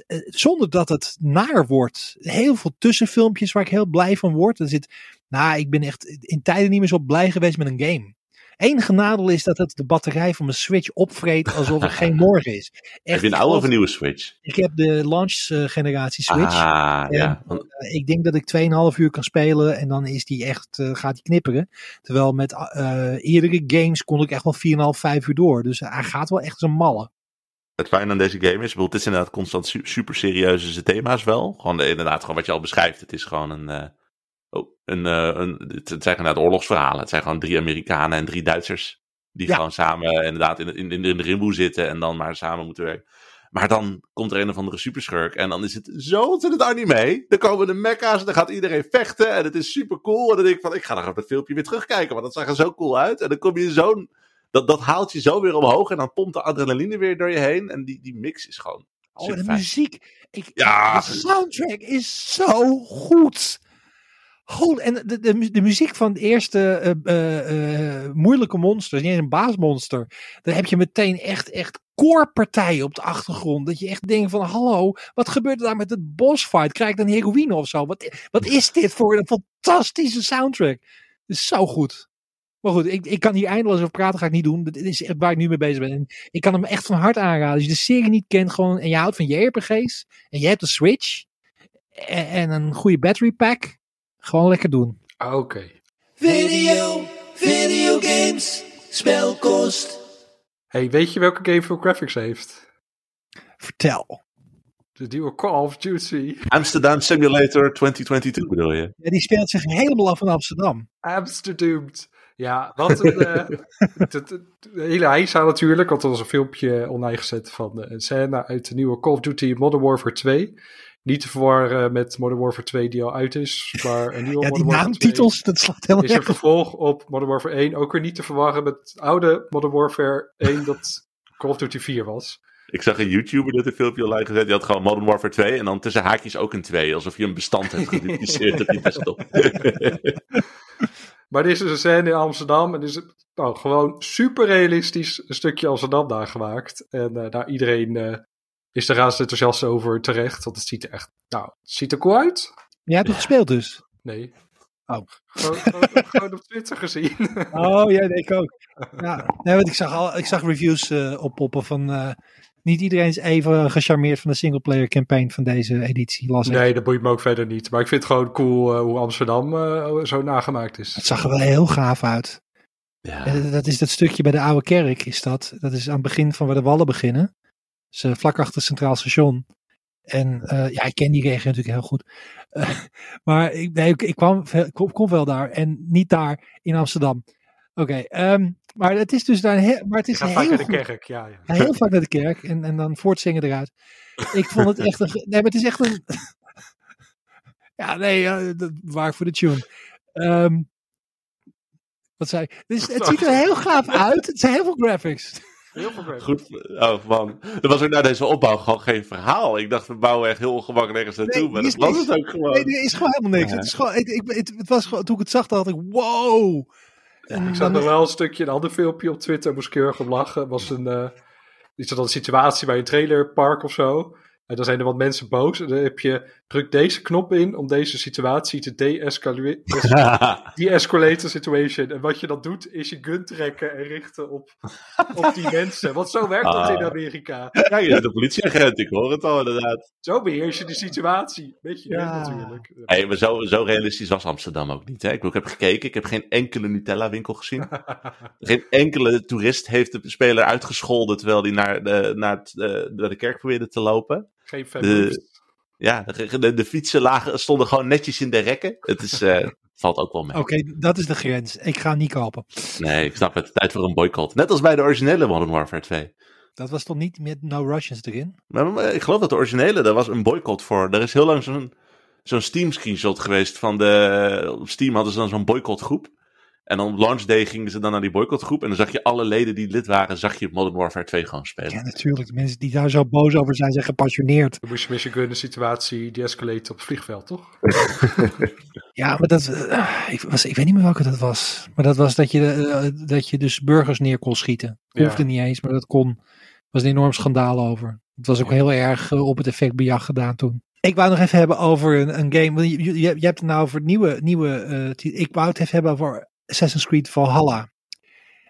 Speaker 1: eh, zonder dat het naar wordt. Heel veel tussenfilmpjes waar ik heel blij van word. Er zit, nou, ik ben echt in tijden niet meer zo blij geweest met een game. Enige nadeel is dat het de batterij van mijn Switch opvreet alsof er geen <laughs> morgen is. Echt,
Speaker 4: Heb je een oude of een nieuwe Switch?
Speaker 1: Ik heb de launch eh, generatie Switch.
Speaker 4: Ah,
Speaker 1: En,
Speaker 4: ja.
Speaker 1: Eh, ik denk dat ik 2,5 uur kan spelen en dan is die echt, eh, gaat die knipperen. Terwijl met eh, eerdere games kon ik echt wel 4,5, 5 uur door. Dus hij gaat wel echt een malle.
Speaker 4: Het fijne aan deze game is, het is inderdaad constant su- super serieuze thema's wel. Gewoon de- inderdaad, gewoon wat je al beschrijft. Het is gewoon een, oh, een, eh, een het, het zijn inderdaad oorlogsverhalen. Het zijn gewoon drie Amerikanen en drie Duitsers. Die
Speaker 1: Ja.
Speaker 4: gewoon samen inderdaad in, in, in, in de rimboe zitten en dan maar samen moeten werken. Maar dan komt er een of andere superschurk en dan is het zo ontzettend anime. Dan komen de mekka's en dan gaat iedereen vechten en het is super cool. En dan denk ik van, ik ga nog het filmpje weer terugkijken, want dat zag er zo cool uit. En dan kom je in zo'n, dat, dat haalt je zo weer omhoog en dan pompt de adrenaline weer door je heen. En die, die mix is gewoon
Speaker 1: Oh, de muziek. Ik,
Speaker 4: Ja.
Speaker 1: De soundtrack is zo goed. Goed, en de, de, de muziek van het eerste eh, eh, moeilijke monster, niet een baasmonster. Dan heb je meteen echt, echt koorpartijen op de achtergrond. Dat je echt denkt van, hallo, wat gebeurt er daar met het bossfight? Krijg ik dan heroïne of zo? Wat, wat is dit voor een fantastische soundtrack? Het is zo goed. Maar goed, ik, ik kan hier eindeloos over praten, ga ik niet doen. Dit is waar ik nu mee bezig ben. En ik kan hem echt van harte aanraden. Als je de serie niet kent gewoon, en je houdt van JRPG's, en je hebt een Switch, en een goede battery pack, gewoon lekker doen.
Speaker 2: Ah, Oké.
Speaker 3: Video, videogames, spelkost.
Speaker 2: Hey, weet je welke game veel graphics heeft?
Speaker 1: Vertel.
Speaker 2: De nieuwe Call of Duty.
Speaker 4: Amsterdam Simulator 2022 bedoel je?
Speaker 1: Ja, die speelt zich helemaal af van Amsterdam.
Speaker 2: Amsterdam. Ja, wat een... eh, <laughs> het, het- het hele heisa natuurlijk, want er was een filmpje online gezet van eh, een scène uit de nieuwe Call of Duty Modern Warfare 2. Niet te verwarren met Modern Warfare 2 die al uit is, maar een nieuwe <laughs>
Speaker 1: Ja, die
Speaker 2: Modern Warfare 2
Speaker 1: naamtitels, dat slaat helemaal
Speaker 2: is een vervolg op Modern Warfare 1. Ook weer niet te verwarren met het oude Modern Warfare 1 dat Call of Duty 4 was.
Speaker 4: Ik zag een YouTuber dat een filmpje online gezet. Die had gewoon Modern Warfare 2 en dan tussen haakjes ook een 2. Alsof je een bestand hebt gedupliceerd op je desktop. <laughs>
Speaker 2: Maar dit is dus een scène in Amsterdam en is het nou, gewoon super realistisch een stukje Amsterdam daar gemaakt. En eh daar iedereen eh, is er razend enthousiast over terecht, want het ziet er echt, nou, het ziet er cool uit.
Speaker 1: Jij hebt het gespeeld dus.
Speaker 2: Nee.
Speaker 1: Oh.
Speaker 2: Gewoon, gewoon, <laughs> gewoon op Twitter gezien.
Speaker 1: Oh ja, nee, ik ook. Ja, nee, want ik zag, al, ik zag reviews eh, oppoppen van... eh, niet iedereen is even gecharmeerd van de singleplayer campaign van deze editie, las ik.
Speaker 2: Nee, dat boeit me ook verder niet. Maar ik vind het gewoon cool eh, hoe Amsterdam eh, zo nagemaakt is.
Speaker 1: Het zag er wel heel gaaf uit.
Speaker 4: ja.
Speaker 1: Dat is dat stukje bij de Oude Kerk, is dat. Dat is aan het begin van waar de wallen beginnen. Dus eh, vlak achter het Centraal Station. En eh, ja, ik ken die regio natuurlijk heel goed. <laughs> Maar ik, nee, ik, ik kwam, ik kom, wel daar. En niet daar in Amsterdam. Oké, ehm, maar het is dus daar een heel, maar het is een
Speaker 2: vaak
Speaker 1: heel
Speaker 2: naar de kerk, ja. ja.
Speaker 1: ja, heel vaak naar de kerk en, en dan voortzingen eruit. Ik vond het echt een, nee, maar het is echt een, <laughs> ja, nee, dat, waar voor de tune. Ehm, wat zei ik? Dus het <laughs> ziet er heel gaaf uit. Het zijn heel veel graphics.
Speaker 2: Heel.
Speaker 4: Goed, oh man. Er was ook na deze opbouw gewoon geen verhaal. Ik dacht, we bouwen echt heel ongemakkelijk ergens naartoe.
Speaker 1: Nee,
Speaker 4: maar dat
Speaker 1: is
Speaker 4: was het ook gewoon.
Speaker 1: Nee, er is gewoon helemaal niks.
Speaker 4: Ja.
Speaker 1: Het, is gewoon, ik, ik, het, het was gewoon, toen ik het zag, dacht ik, wow.
Speaker 2: Ik zag nog wel een stukje, een ander filmpje op Twitter, moest ik heel erg om lachen. was een, eh iets van een situatie bij een trailerpark of zo. En dan zijn er wat mensen boos. En dan heb je, druk deze knop in om deze situatie te de-escaleren. <laughs> De-escalate the situation. En wat je dan doet, is je gun trekken en richten op, op die <laughs> mensen. Want zo werkt dat
Speaker 4: Ah.
Speaker 2: in Amerika.
Speaker 4: Ja, je bent een politieagent, ik hoor het al inderdaad.
Speaker 2: Zo beheers je de situatie. Weet je
Speaker 1: Ja.
Speaker 2: natuurlijk.
Speaker 4: Hey, maar zo, zo realistisch was Amsterdam ook niet. Hè? Ik, bedoel, ik heb gekeken, ik heb geen enkele Nutella-winkel gezien. <laughs> geen enkele toerist heeft de speler uitgescholden terwijl hij naar de, naar, het, eh, naar de kerk probeerde te lopen.
Speaker 2: Geen.
Speaker 4: De- Ja, de, de, de fietsen lagen, stonden gewoon netjes in de rekken. Het is, eh, <laughs> valt ook wel mee.
Speaker 1: Oké, dat is de grens. Ik ga niet kopen.
Speaker 4: Nee, ik snap het. Tijd voor een boycott. Net als bij de originele Modern Warfare 2.
Speaker 1: Dat was toch niet met No Russians erin?
Speaker 4: Maar, maar ik geloof dat de originele, daar was een boycott voor. Er is heel lang zo'n zo'n Steam screenshot geweest van de... Op Steam hadden ze dan zo'n boycottgroep. En dan op launch day gingen ze dan naar die boycottgroep. En dan zag je alle leden die lid waren, zag je Modern Warfare 2 gewoon spelen.
Speaker 1: Ja, natuurlijk. De mensen die daar zo boos over zijn, zijn gepassioneerd.
Speaker 2: Dan moest je met je gun de situatie de-escalate op het vliegveld, toch? <laughs>
Speaker 1: Ja, maar dat, eh, ik, was, ik weet niet meer welke dat was. Maar dat was dat je, eh, dat je dus burgers neer kon schieten.
Speaker 2: Ja.
Speaker 1: Hoefde niet eens, maar dat kon. was een enorm schandaal over. Het was ook heel erg eh, op het effectbejag gedaan toen. Ik wou nog even hebben over een, een game. Je, je, je hebt het nou over nieuwe. nieuwe eh, ik wou het even hebben over Assassin's Creed Valhalla.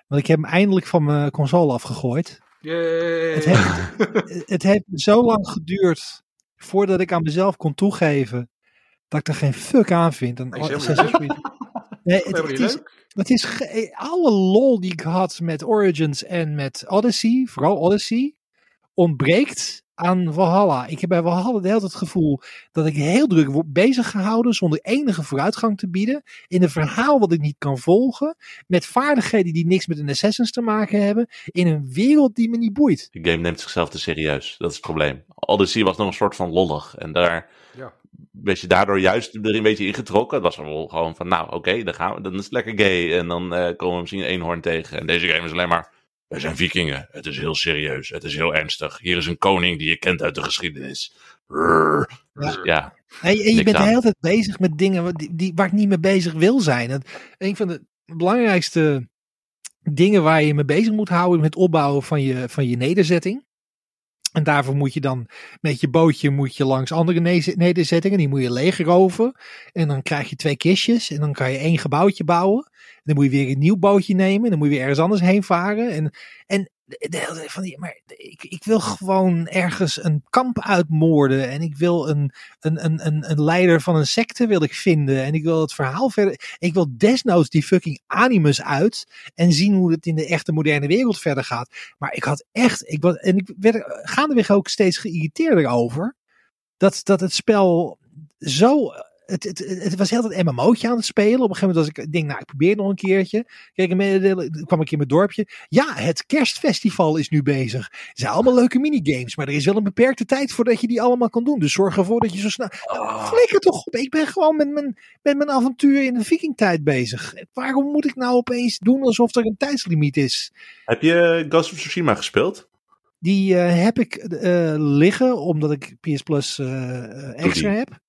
Speaker 1: Want ik heb hem eindelijk van mijn console afgegooid. Het heeft, <laughs> het heeft zo lang geduurd voordat ik aan mezelf kon toegeven dat ik er geen fuck aan vind. Aan
Speaker 2: Is
Speaker 1: Assassin's. Creed. <laughs> Nee, het, is, het is ge- alle lol die ik had met Origins en met Odyssey, vooral Odyssey, ontbreekt aan Valhalla. Ik heb bij Valhalla de hele tijd het gevoel dat ik heel druk word bezig gehouden zonder enige vooruitgang te bieden. In een verhaal wat ik niet kan volgen. Met vaardigheden die niks met een Assassins te maken hebben. In een wereld die me niet boeit.
Speaker 4: De game neemt zichzelf te serieus. Dat is het probleem. Odyssey was nog een soort van lollig. En daar
Speaker 2: Ja.
Speaker 4: werd je daardoor juist er een beetje ingetrokken. Het was er wel gewoon van, nou oké, dan gaan we. Dan is het lekker gay. En dan eh, komen we misschien een eenhoorn tegen. En deze game is alleen maar, wij zijn vikingen. Het is heel serieus. Het is heel ernstig. Hier is een koning die je kent uit de geschiedenis. Rrr. Dus ja,
Speaker 1: En, je- en je bent de
Speaker 4: aan.
Speaker 1: hele tijd bezig met dingen die, die, waar ik niet mee bezig wil zijn. Het, een van de belangrijkste dingen waar je mee bezig moet houden met het opbouwen van je, van je nederzetting. En daarvoor moet je dan met je bootje moet je langs andere nederzettingen. Die moet je leegroven. En dan krijg je twee kistjes. En dan kan je één gebouwtje bouwen. Dan moet je weer een nieuw bootje nemen. En dan moet je weer ergens anders heen varen. En, en de, maar ik, ik wil gewoon ergens een kamp uitmoorden. En ik wil een, een, een, een, een leider van een secte wil ik vinden. En ik wil het verhaal verder. Ik wil desnoods die fucking animus uit. En zien hoe het in de echte moderne wereld verder gaat. Maar ik had echt. Ik en ik werd er gaandeweg ook steeds geïrriteerder over. Dat, dat het spel zo. Het, het, het, was heel het MMO'tje aan het spelen. Op een gegeven moment was ik, ik denk, nou, ik probeer het nog een keertje. Kijk, een mededelen, toen kwam ik in mijn dorpje. Ja, het kerstfestival is nu bezig. Het zijn allemaal leuke minigames, maar er is wel een beperkte tijd voordat je die allemaal kan doen. Dus zorg ervoor dat je zo snel.
Speaker 4: Ah.
Speaker 1: Flikker toch op. Ik ben gewoon met mijn, met mijn avontuur in de vikingtijd bezig. Waarom moet ik nou opeens doen alsof er een tijdslimiet is?
Speaker 4: Heb je Ghost of Tsushima gespeeld?
Speaker 1: Die eh, heb ik eh, liggen omdat ik PS Plus eh, eh, extra heb.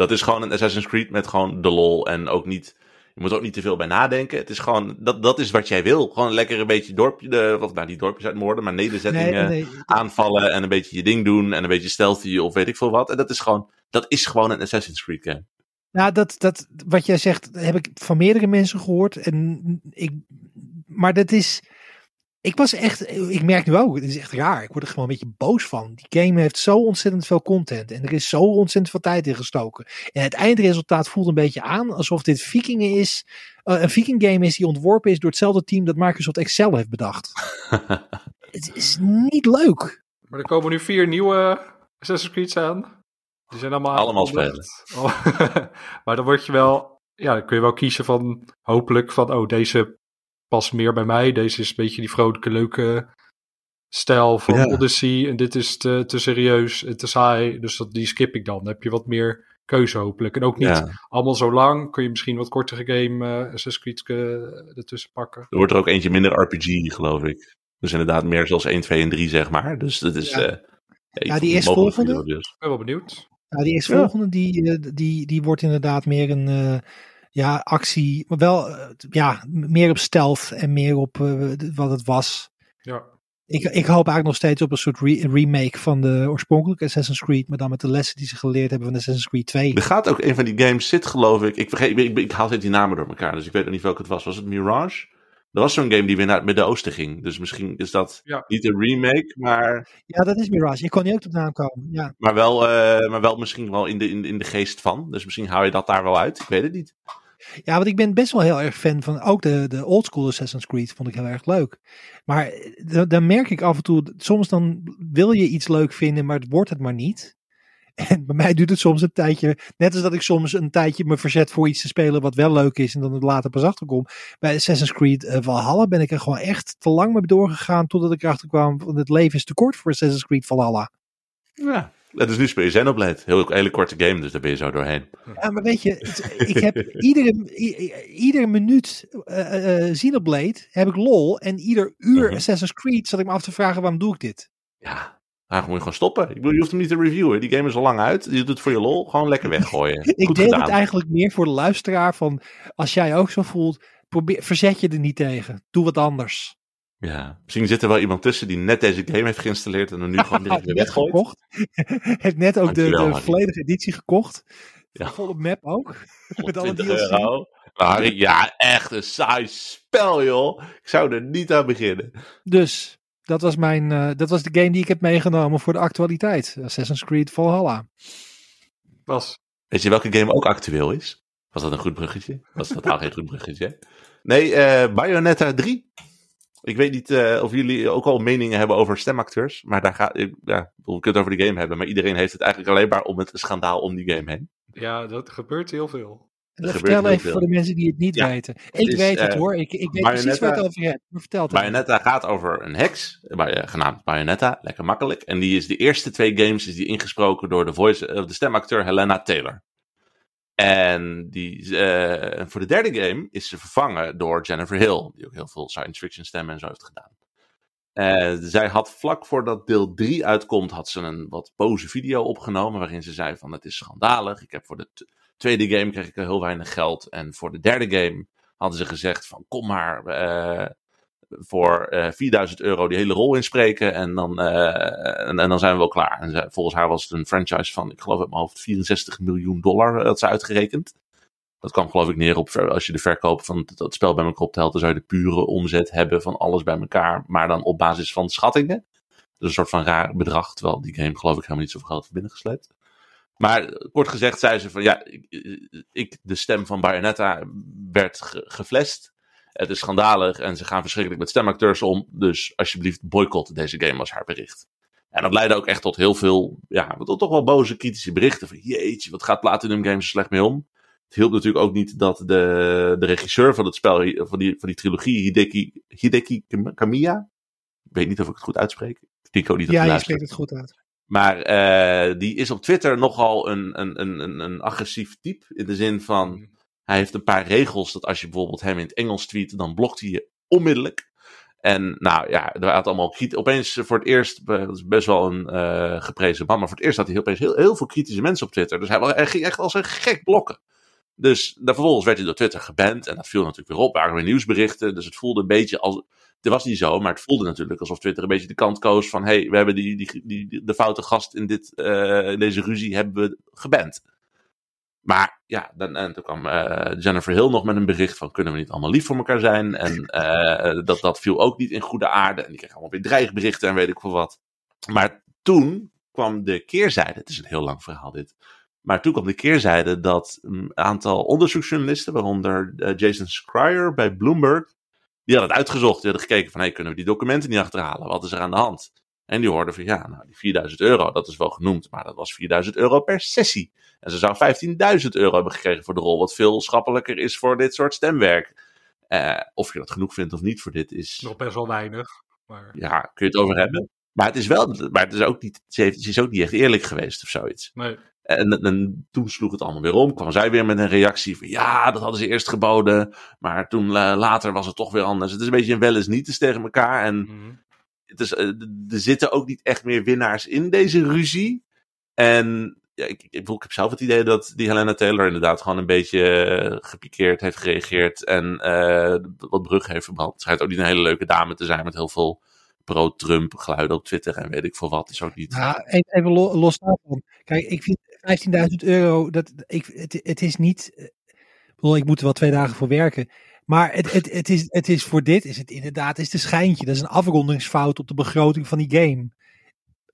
Speaker 4: Dat is gewoon een Assassin's Creed met gewoon de lol en ook niet... Je moet er ook niet te veel bij nadenken. Het is gewoon, dat, dat is wat jij wil. Gewoon lekker een beetje dorpje, de, wat, nou, niet dorpjes uitmoorden, maar nederzettingen
Speaker 1: Nee, nee,
Speaker 4: aanvallen en een beetje je ding doen en een beetje stealthy of weet ik veel wat. En dat is gewoon, dat is gewoon een Assassin's Creed game.
Speaker 1: Nou, dat, dat, wat jij zegt, heb ik van meerdere mensen gehoord. En ik, maar dat is. Ik was echt. Ik merk nu ook, het is echt raar. Ik word er gewoon een beetje boos van. Die game heeft zo ontzettend veel content. En er is zo ontzettend veel tijd in gestoken. En het eindresultaat voelt een beetje aan alsof dit Vikingen is. eh, een Viking game is die ontworpen is door hetzelfde team dat Microsoft Excel heeft bedacht. <laughs> het is niet leuk.
Speaker 2: Maar er komen nu vier nieuwe Assassin's Creed's aan. Die zijn allemaal
Speaker 4: Allemaal
Speaker 2: aangekondigd. Oh, <laughs> maar dan word je wel... Ja, dan kun je wel kiezen van... Hopelijk van... Oh, deze past meer bij mij. Deze is een beetje die vrolijke, leuke stijl van
Speaker 4: Ja.
Speaker 2: Odyssey. En dit is te, te serieus en te saai. Dus dat, die skip ik dan. Dan heb je wat meer keuze hopelijk. En ook niet
Speaker 4: Ja.
Speaker 2: allemaal zo lang. Kun je misschien wat kortere game eh Assassin's Creed eh, ertussen pakken.
Speaker 4: Er wordt er ook eentje minder RPG, geloof ik. Dus inderdaad meer zoals 1, 2 en 3, zeg maar. Dus dat is...
Speaker 1: Ja.
Speaker 4: eh,
Speaker 1: Ja, die is volgende.
Speaker 4: dus.
Speaker 2: Ik ben wel benieuwd.
Speaker 1: Nou, die eerstvolgende, die, eh, die, die wordt inderdaad meer een eh, ja, actie, maar wel eh, ja, meer op stealth en meer op eh, wat het was.
Speaker 2: Ja.
Speaker 1: Ik, ik hoop eigenlijk nog steeds op een soort re- remake van de oorspronkelijke Assassin's Creed, maar dan met de lessen die ze geleerd hebben van Assassin's Creed 2.
Speaker 4: Er gaat ook een van die games zit, geloof ik. Ik, vergeet, ik, ik, ik haal steeds die namen door elkaar, dus ik weet nog niet welke het was. Was het Mirage? Er was zo'n game die weer naar het Midden-Oosten ging. Dus misschien is dat
Speaker 2: Ja.
Speaker 4: niet een remake, maar,
Speaker 1: Ja, dat is Mirage. Ik kon niet ook op de naam komen. Ja.
Speaker 4: maar, wel, eh, maar wel misschien wel in de, in, in de geest van. Dus misschien hou je dat daar wel uit. Ik weet het niet.
Speaker 1: ja, want ik ben best wel heel erg fan van ook de, de oldschool Assassin's Creed. Vond ik heel erg leuk. Maar eh, dan, dan merk ik af en toe, soms dan wil je iets leuk vinden, maar het wordt het maar niet. En bij mij duurt het soms een tijdje, net als dat ik soms een tijdje me verzet voor iets te spelen wat wel leuk is en dan het later pas achterkom. Bij Assassin's Creed eh, Valhalla ben ik er gewoon echt te lang mee doorgegaan totdat ik erachter kwam van het leven is te kort voor Assassin's Creed Valhalla.
Speaker 4: Ja. Ja, Dus nu speel je Xenoblade. Heel hele korte game, dus daar ben je zo doorheen.
Speaker 1: Ja, maar weet je, het- ik heb iedere, iedere minuut eh eh Xenoblade heb ik lol en ieder uur
Speaker 4: Mhm.
Speaker 1: Assassin's Creed zat ik me af te vragen waarom doe ik dit?
Speaker 4: Ja, daar moet je gewoon stoppen. Ik bedoel, je hoeft hem niet te reviewen. Die game is al lang uit. Je doet het voor je lol. Gewoon lekker weggooien. <laughs>
Speaker 1: Ik
Speaker 4: Goed
Speaker 1: deel
Speaker 4: gedaan.
Speaker 1: het eigenlijk meer voor de luisteraar van als jij ook zo voelt, probeer, verzet je er niet tegen. Doe wat anders.
Speaker 4: Ja, misschien zit er wel iemand tussen die net deze game heeft geïnstalleerd en hem nu <laughs> gewoon direct weer weggooit.
Speaker 1: gekocht. <laughs> Heeft net ook de, de volledige editie gekocht.
Speaker 4: Ja.
Speaker 1: Volle map ook. Met alle
Speaker 4: 20
Speaker 1: DLC.
Speaker 4: euro. Ja, echt een saai spel, joh. Ik zou er niet aan beginnen.
Speaker 1: Dus dat was, mijn, eh, dat was de game die ik heb meegenomen voor de actualiteit. Assassin's Creed Valhalla.
Speaker 2: Was.
Speaker 4: Weet je welke game ook actueel is? Was dat een goed bruggetje? Was dat totaal geen goed bruggetje? Nee, eh Bayonetta 3. Ik weet niet eh, of jullie ook al meningen hebben over stemacteurs. Maar daar gaat. ik- Ja, we kunnen het over de game hebben. Maar iedereen heeft het eigenlijk alleen maar om het schandaal om die game heen.
Speaker 2: Ja, dat gebeurt heel veel.
Speaker 1: Dat vertel even
Speaker 4: veel.
Speaker 1: voor de mensen die het niet
Speaker 4: Ja,
Speaker 1: weten. Ik
Speaker 4: is,
Speaker 1: weet het
Speaker 4: eh,
Speaker 1: hoor. Ik, ik weet precies waar het over hebt. Maar vertel het.
Speaker 4: Bayonetta gaat over een heks, eh, genaamd Bayonetta, lekker makkelijk. En die is de eerste twee games is die ingesproken door de, voice, eh, de stemacteur Helena Taylor. En die, voor de derde game is ze vervangen door Jennifer Hill, die ook heel veel science fiction stemmen en zo heeft gedaan. Zij had vlak voordat deel 3 uitkomt, had ze een wat boze video opgenomen. Waarin ze zei van het is schandalig. Ik heb voor de tweede game kreeg ik heel weinig geld. En voor de derde game hadden ze gezegd van kom maar eh, voor eh 4000 euro die hele rol inspreken. En dan, eh, en, dan zijn we wel klaar. En volgens haar was het een franchise van, ik geloof uit mijn hoofd, 64 miljoen dollar dat ze uitgerekend. Dat kwam geloof ik neer op, als je de verkoop van dat spel bij elkaar optelt, dan zou je de pure omzet hebben van alles bij elkaar, maar dan op basis van schattingen. Dus een soort van raar bedrag, terwijl die game geloof ik helemaal niet zoveel geld heeft binnengesleept. Maar kort gezegd zei ze van, ja, ik, ik de stem van Bayonetta werd ge- geflasht. Het is schandalig en ze gaan verschrikkelijk met stemacteurs om, dus alsjeblieft boycott deze game was haar bericht. En dat leidde ook echt tot heel veel, ja, tot toch wel boze kritische berichten van, jeetje, wat gaat Platinum Games er slecht mee om? Het hielp natuurlijk ook niet dat de, de regisseur van het spel, van die, van die trilogie, Hideki, Hideki Kamiya. Ik weet niet of ik het goed uitspreek. Ik denk ook niet dat
Speaker 1: Ja, je spreekt het goed uit.
Speaker 4: Maar eh, die is op Twitter nogal een, een, een, een, agressief type. In de zin van, hij heeft een paar regels dat als je bijvoorbeeld hem in het Engels tweet, dan blokt hij je onmiddellijk. En nou ja, er had allemaal. Opeens voor het eerst, eh, dat is best wel een eh, geprezen man, maar voor het eerst had hij opeens heel, heel veel kritische mensen op Twitter. Dus hij, hij ging echt als een gek blokken. Dus daar vervolgens werd hij door Twitter geband. En dat viel natuurlijk weer op. Er waren weer nieuwsberichten. Dus het voelde een beetje als. Het was niet zo, maar het voelde natuurlijk alsof Twitter een beetje de kant koos van: hé, hey, we hebben die, die, die, de foute gast in, dit, eh, in deze ruzie hebben we geband. Maar ja, dan, en toen kwam eh, Jennifer Hill nog met een bericht van: kunnen we niet allemaal lief voor elkaar zijn? En <laughs> eh, dat, dat viel ook niet in goede aarde. En die kreeg allemaal weer dreigberichten en weet ik veel wat. Maar toen kwam de keerzijde. Het is een heel lang verhaal, dit. Maar toen kwam de keerzijde dat een aantal onderzoeksjournalisten, waaronder Jason Schreier bij Bloomberg, die hadden het uitgezocht. Die hadden gekeken van, hey, kunnen we die documenten niet achterhalen? Wat is er aan de hand? En die hoorden van, ja, nou, die 4000 euro, dat is wel genoemd, maar dat was 4000 euro per sessie. En ze zou 15.000 euro hebben gekregen voor de rol, wat veel schappelijker is voor dit soort stemwerk. Eh, of je dat genoeg vindt of niet voor dit is,
Speaker 2: Nog best wel weinig. Maar
Speaker 4: ja, kun je het over hebben. Maar het is wel, maar het is ook niet, ze, heeft, ze is ook niet echt eerlijk geweest of zoiets.
Speaker 2: nee.
Speaker 4: En, en toen sloeg het allemaal weer om. Kwam zij weer met een reactie van ja, dat hadden ze eerst geboden. Maar toen eh, later was het toch weer anders. Het is een beetje een wel eens niet eens tegen elkaar. En
Speaker 2: Mhm.
Speaker 4: het is, eh, er zitten ook niet echt meer winnaars in deze ruzie. En ja, ik, ik, ik heb zelf het idee dat die Helena Taylor inderdaad gewoon een beetje eh, gepikeerd heeft gereageerd. En eh, wat brug heeft verbrand. Het schijnt ook niet een hele leuke dame te zijn met heel veel pro-Trump geluiden op Twitter en weet ik veel wat. Is ook niet.
Speaker 1: Ja, even, even lo- los daarvan. Kijk, ik vind 15.000 euro, dat, ik, het, het is niet. eh, Ik, bedoel, ik moet er wel twee dagen voor werken. Maar het, het, het, is, het is voor dit, is het inderdaad, is het een schijntje. Dat is een afrondingsfout op de begroting van die game.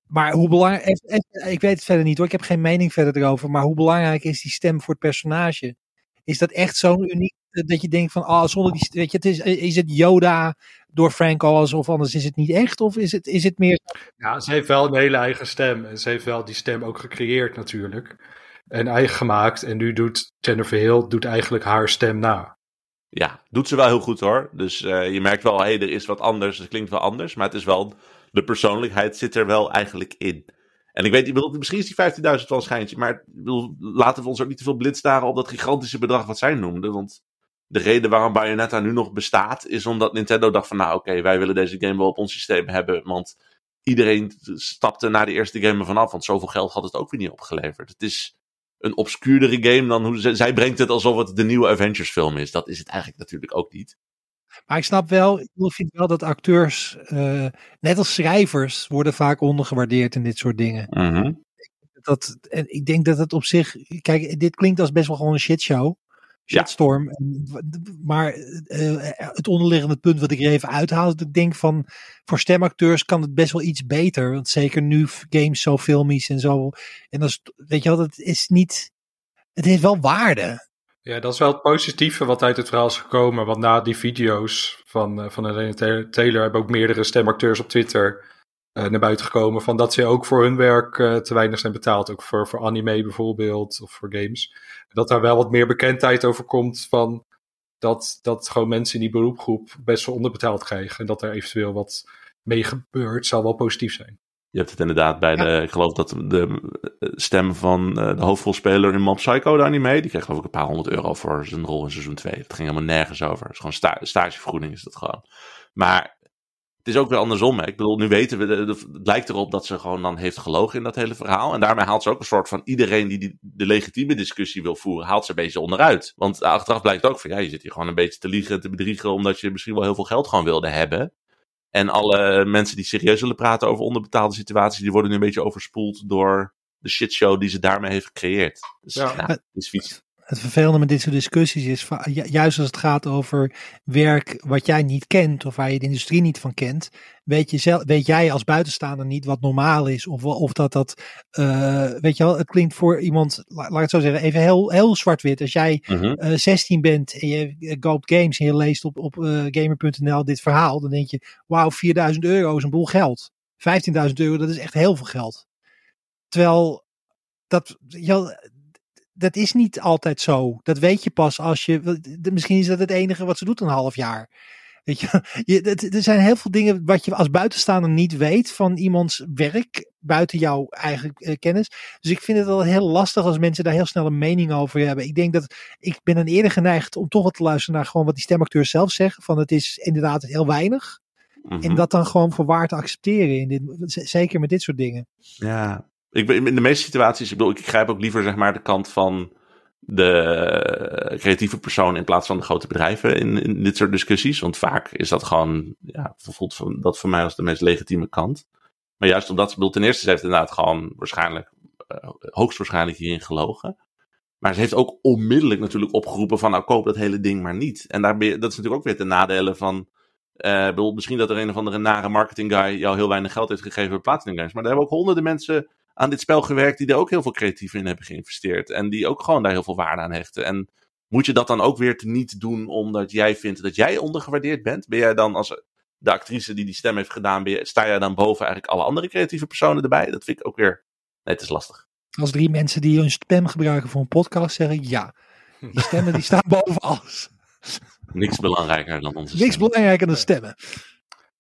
Speaker 1: Maar hoe belangrijk, eh, eh, ik weet het verder niet hoor, ik heb geen mening verder erover. Maar hoe belangrijk is die stem voor het personage? Is dat echt zo'n uniek, dat je denkt van, ah, zonder die, weet je, het is, is het Yoda door Frank Alles of anders is het niet echt? Of is het, is het meer
Speaker 2: Ja, ze heeft wel een hele eigen stem. En ze heeft wel die stem ook gecreëerd natuurlijk. En eigen gemaakt. En nu doet Jennifer Hill doet eigenlijk haar stem na.
Speaker 4: Ja, doet ze wel heel goed hoor. Dus eh, je merkt wel, hé, hey, er is wat anders. Het klinkt wel anders. Maar het is wel, de persoonlijkheid zit er wel eigenlijk in. En ik weet, ik bedoel, misschien is die 15.000 wel een schijntje. Maar bedoel, laten we ons ook niet te veel blind staren op dat gigantische bedrag wat zij noemde. Want de reden waarom Bayonetta nu nog bestaat, is omdat Nintendo dacht van, nou oké, wij willen deze game wel op ons systeem hebben. Want iedereen stapte na de eerste game ervan af. Want zoveel geld had het ook weer niet opgeleverd. Het is een obscuurdere game dan hoe ze, zij brengt het alsof het de nieuwe Avengers film is. Dat is het eigenlijk natuurlijk ook niet.
Speaker 1: Maar ik snap wel, ik vind wel dat acteurs, eh, net als schrijvers, worden vaak ondergewaardeerd in dit soort dingen.
Speaker 4: Mhm.
Speaker 1: Dat, en ik denk dat het op zich, kijk, dit klinkt als best wel gewoon een shitshow.
Speaker 4: Ja.
Speaker 1: Shitstorm. W- Maar eh, het onderliggende punt wat ik er even uithaal, is dat ik denk van, voor stemacteurs kan het best wel iets beter. Want zeker nu games zo filmisch en zo. En dat is, weet je wel, het is niet, het heeft wel waarde.
Speaker 2: Ja, dat is wel het positieve wat uit het verhaal is gekomen. Want na die video's van, eh, van Taylor- Taylor hebben ook meerdere stemacteurs op Twitter eh, naar buiten gekomen. Van dat ze ook voor hun werk eh, te weinig zijn betaald. Ook voor, voor anime bijvoorbeeld of voor games. Dat daar wel wat meer bekendheid over komt van dat, dat gewoon mensen in die beroepgroep best wel onderbetaald krijgen. En dat er eventueel wat mee gebeurt, zal wel positief zijn.
Speaker 4: Je hebt het inderdaad bij de, ik geloof dat de eh, stem van eh, de hoofdrolspeler in Mob Psycho, de anime, die kreeg geloof ik een paar honderd euro voor zijn rol in seizoen 2. Het ging helemaal nergens over. Het is gewoon sta stagevergoeding is dat gewoon. Maar het is ook weer andersom. Hè. Ik bedoel, nu weten we, het lijkt erop dat ze gewoon dan heeft gelogen in dat hele verhaal. En daarmee haalt ze ook een soort van iedereen die, die de legitieme discussie wil voeren, haalt ze een beetje onderuit. Want achteraf blijkt ook van, ja, je zit hier gewoon een beetje te liegen en te bedriegen, omdat je misschien wel heel veel geld gewoon wilde hebben. En alle mensen die serieus willen praten over onderbetaalde situaties, die worden nu een beetje overspoeld door de shitshow die ze daarmee heeft gecreëerd. Dus
Speaker 2: Ja.
Speaker 4: ja, het is vies.
Speaker 1: Het vervelende met dit soort discussies is, juist als het gaat over werk wat jij niet kent of waar je de industrie niet van kent, weet, je zelf, weet jij als buitenstaander niet wat normaal is of, of dat dat, eh, weet je wel, het klinkt voor iemand, la- laat ik het zo zeggen, even heel, heel zwart-wit. Als jij
Speaker 4: Mhm.
Speaker 1: eh, 16 bent en je eh, koopt games en je leest op, op gamer.nl dit verhaal, dan denk je, wauw, 4000 euro is een boel geld. 15.000 euro, dat is echt heel veel geld. Terwijl dat, ja, dat is niet altijd zo. Dat weet je pas als je. Misschien is dat het enige wat ze doet een half jaar. Weet je, <laughs> je, het- er zijn heel veel dingen wat je als buitenstaander niet weet van iemands werk buiten jouw eigen eh, kennis. Dus ik vind het wel heel lastig als mensen daar heel snel een mening over hebben. Ik denk dat ik ben dan eerder geneigd om toch wat te luisteren naar gewoon wat die stemacteurs zelf zeggen. Van het is inderdaad heel weinig.
Speaker 4: Mhm.
Speaker 1: En dat dan gewoon voor waar te accepteren. In dit, zeker met dit soort dingen.
Speaker 4: Ja, ik ben in de meeste situaties, ik bedoel, ik grijp ook liever zeg maar de kant van de creatieve persoon in plaats van de grote bedrijven in, in dit soort discussies. Want vaak is dat gewoon, ja, voelt dat voor mij als de meest legitieme kant. Maar juist omdat, ik bedoel, ten eerste, ze heeft inderdaad gewoon waarschijnlijk, eh, hoogstwaarschijnlijk hierin gelogen. Maar ze heeft ook onmiddellijk natuurlijk opgeroepen van, nou koop dat hele ding maar niet. En daar dat is natuurlijk ook weer de nadelen van, ik bedoel, misschien dat er een of andere nare marketing guy jou heel weinig geld heeft gegeven voor Platinum Games. Maar er hebben ook honderden mensen aan dit spel gewerkt die er ook heel veel creatief in hebben geïnvesteerd. En die ook gewoon daar heel veel waarde aan hechten. En moet je dat dan ook weer te niet doen omdat jij vindt dat jij ondergewaardeerd bent? Ben jij dan als de actrice die die stem heeft gedaan, ben je, sta jij dan boven eigenlijk alle andere creatieve personen erbij? Dat vind ik ook weer, nee, het is lastig.
Speaker 1: Als drie mensen die hun stem gebruiken voor een podcast zeggen ja. Die stemmen die staan <laughs> boven alles.
Speaker 4: Niks belangrijker dan onze
Speaker 1: Niks
Speaker 4: stem.
Speaker 1: belangrijker dan stemmen.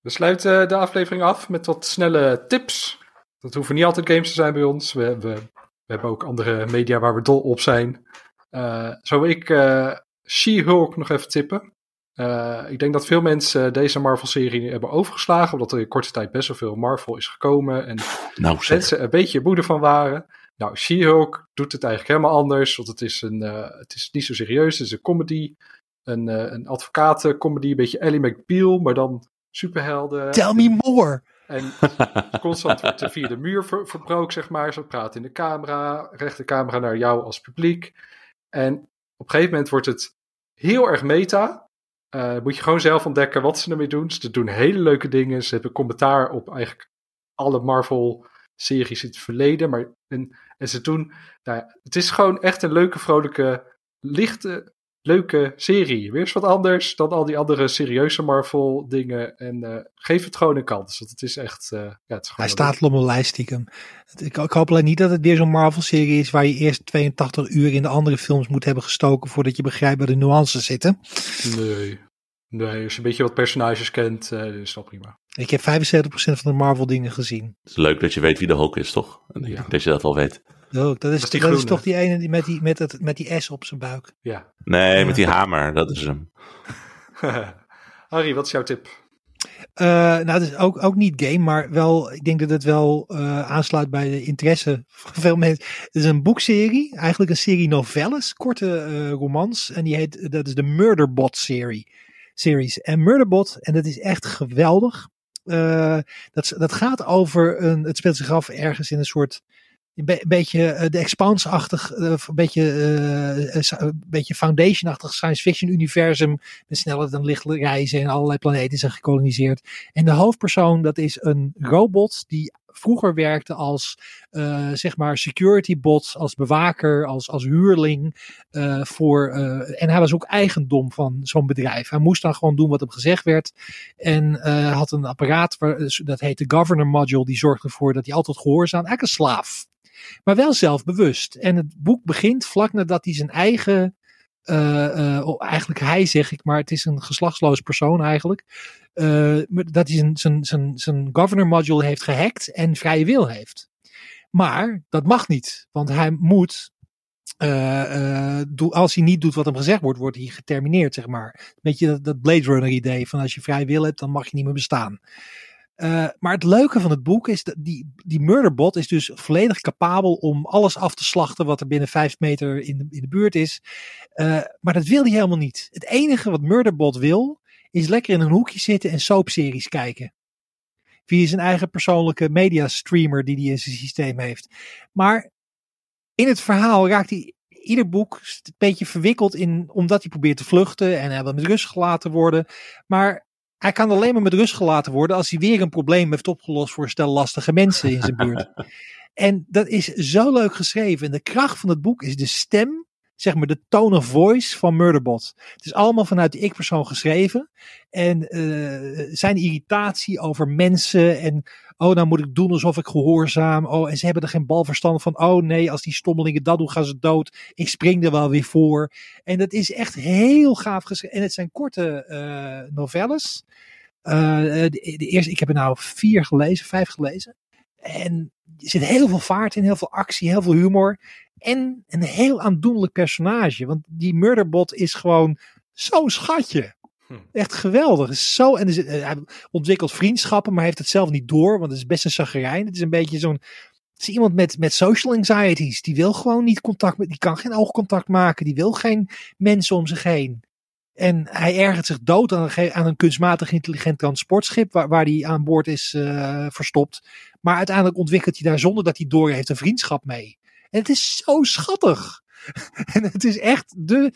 Speaker 2: We sluiten de aflevering af met wat snelle tips. Dat hoeven niet altijd games te zijn bij ons. We, hebben we hebben ook andere media waar we dol op zijn. Eh zo wil ik eh, She-Hulk nog even tippen. Eh, ik denk dat veel mensen deze Marvel-serie hebben overgeslagen, omdat er in korte tijd best wel veel Marvel is gekomen en
Speaker 4: Nou
Speaker 2: mensen een beetje moede van waren. Nou, She-Hulk doet het eigenlijk helemaal anders, want het is, een, eh, het is niet zo serieus, het is een comedy, een, eh een advocatencomedy, een beetje Ellie McBeal, maar dan superhelden.
Speaker 1: Tell me more.
Speaker 2: En <laughs> constant wordt er via de muur ver, verbroken, zeg maar. Ze praten in de camera, recht de camera naar jou als publiek. En op een gegeven moment wordt het heel erg meta. Eh, moet je gewoon zelf ontdekken wat ze ermee doen. Ze doen hele leuke dingen. Ze hebben commentaar op eigenlijk alle Marvel-series in het verleden. Maar, en, en ze doen... Nou, het is gewoon echt een leuke, vrolijke, lichte, leuke serie. Weer eens wat anders dan al die andere serieuze Marvel dingen. En eh, geef het gewoon een kans. Want het is echt... eh, ja, het is gewoon
Speaker 1: Hij staat al op mijn lijst stiekem. Het- Ik, ik hoop alleen niet dat het weer zo'n Marvel-serie is waar je eerst 82 uur in de andere films moet hebben gestoken voordat je begrijpt waar de nuances zitten.
Speaker 2: Nee. Nee, als je een beetje wat personages kent, eh, dan is dat prima.
Speaker 1: Ik heb 75% van de Marvel-dingen gezien.
Speaker 4: Het is leuk dat je weet wie de Hulk is, toch? En
Speaker 2: Ja.
Speaker 4: dat je dat wel weet.
Speaker 1: Oh, dat is, dat is toch die ene die met, die, met, het, met die S op zijn buik.
Speaker 2: Ja.
Speaker 4: Nee,
Speaker 1: Ja.
Speaker 4: met die hamer, dat is hem. <laughs>
Speaker 2: Harry, wat is jouw tip?
Speaker 1: Eh, nou, het is ook, ook niet game, maar wel, ik denk dat het wel eh, aansluit bij de interesse van veel mensen. Het is een boekserie, eigenlijk een serie novelles, korte eh, romans. En die heet, dat is de Murderbot serie, series. En Murderbot, en dat is echt geweldig. Eh, dat, dat gaat over een, het speelt zich af ergens in een soort, een beetje eh, de eh, een beetje, eh, eh, sa- een beetje Foundation-achtig science fiction universum met sneller dan licht reizen en allerlei planeten zijn gekoloniseerd. En de hoofdpersoon, dat is een robot die vroeger werkte als, zeg maar, security bot, als bewaker, als, als huurling. voor, en hij was ook eigendom van zo'n bedrijf. Hij moest dan gewoon doen wat hem gezegd werd. En had een apparaat, waar, dat heet de governor module, die zorgde ervoor dat hij altijd gehoorzaam, eigenlijk een slaaf. Maar wel zelfbewust. En het boek begint vlak nadat hij zijn eigen eh, eh, oh, eigenlijk hij zeg ik, maar het is een geslachtsloos persoon eigenlijk. eh, dat hij zijn, zijn, zijn, zijn governor module heeft gehackt en vrije wil heeft. Maar dat mag niet, want hij moet, als hij niet doet wat hem gezegd wordt, wordt hij getermineerd, zeg maar. Beetje dat, dat Blade Runner idee van als je vrije wil hebt, dan mag je niet meer bestaan. Eh, maar het leuke van het boek is dat die, die murderbot is dus volledig capabel om alles af te slachten wat er binnen vijf meter in de, in de buurt is. Eh, maar dat wil hij helemaal niet. Het enige wat murderbot wil, is lekker in een hoekje zitten en soapseries kijken. Via zijn eigen persoonlijke media streamer die hij in zijn systeem heeft. Maar in het verhaal raakt hij ieder boek een beetje verwikkeld in, omdat hij probeert te vluchten en hij wil met rust gelaten worden. Maar hij kan alleen maar met rust gelaten worden als hij weer een probleem heeft opgelost voor stel lastige mensen in zijn buurt. <laughs> en dat is zo leuk geschreven. En de kracht van het boek is de stem, zeg maar de tone of voice van Murderbot. Het is allemaal vanuit de ik-persoon geschreven. En eh, zijn irritatie over mensen en oh, nou moet ik doen alsof ik gehoorzaam. Oh, en ze hebben er geen balverstand van. Oh nee, als die stommelingen dat doen, gaan ze dood. Ik spring er wel weer voor. En dat is echt heel gaaf geschreven. En het zijn korte eh, novelles. Eh, de, de eerste, ik heb er nou vier gelezen, vijf gelezen. En er zit heel veel vaart in, heel veel actie, heel veel humor. En een heel aandoenlijk personage. Want die murderbot is gewoon zo'n schatje.
Speaker 2: Hm.
Speaker 1: Echt geweldig. Is Zo, en eh, hij ontwikkelt vriendschappen, maar heeft het zelf niet door. Want het is best een zagrijn. Het is een beetje zo'n. Het is iemand met, met social anxieties. Die wil gewoon niet contact met. Die kan geen oogcontact maken. Die wil geen mensen om zich heen. En hij ergert zich dood aan een, aan een kunstmatig intelligent transportschip. Waar, waar hij aan boord is eh, verstopt. Maar uiteindelijk ontwikkelt hij daar zonder dat hij door heeft een vriendschap mee. Het is zo schattig. <laughs> en het is echt de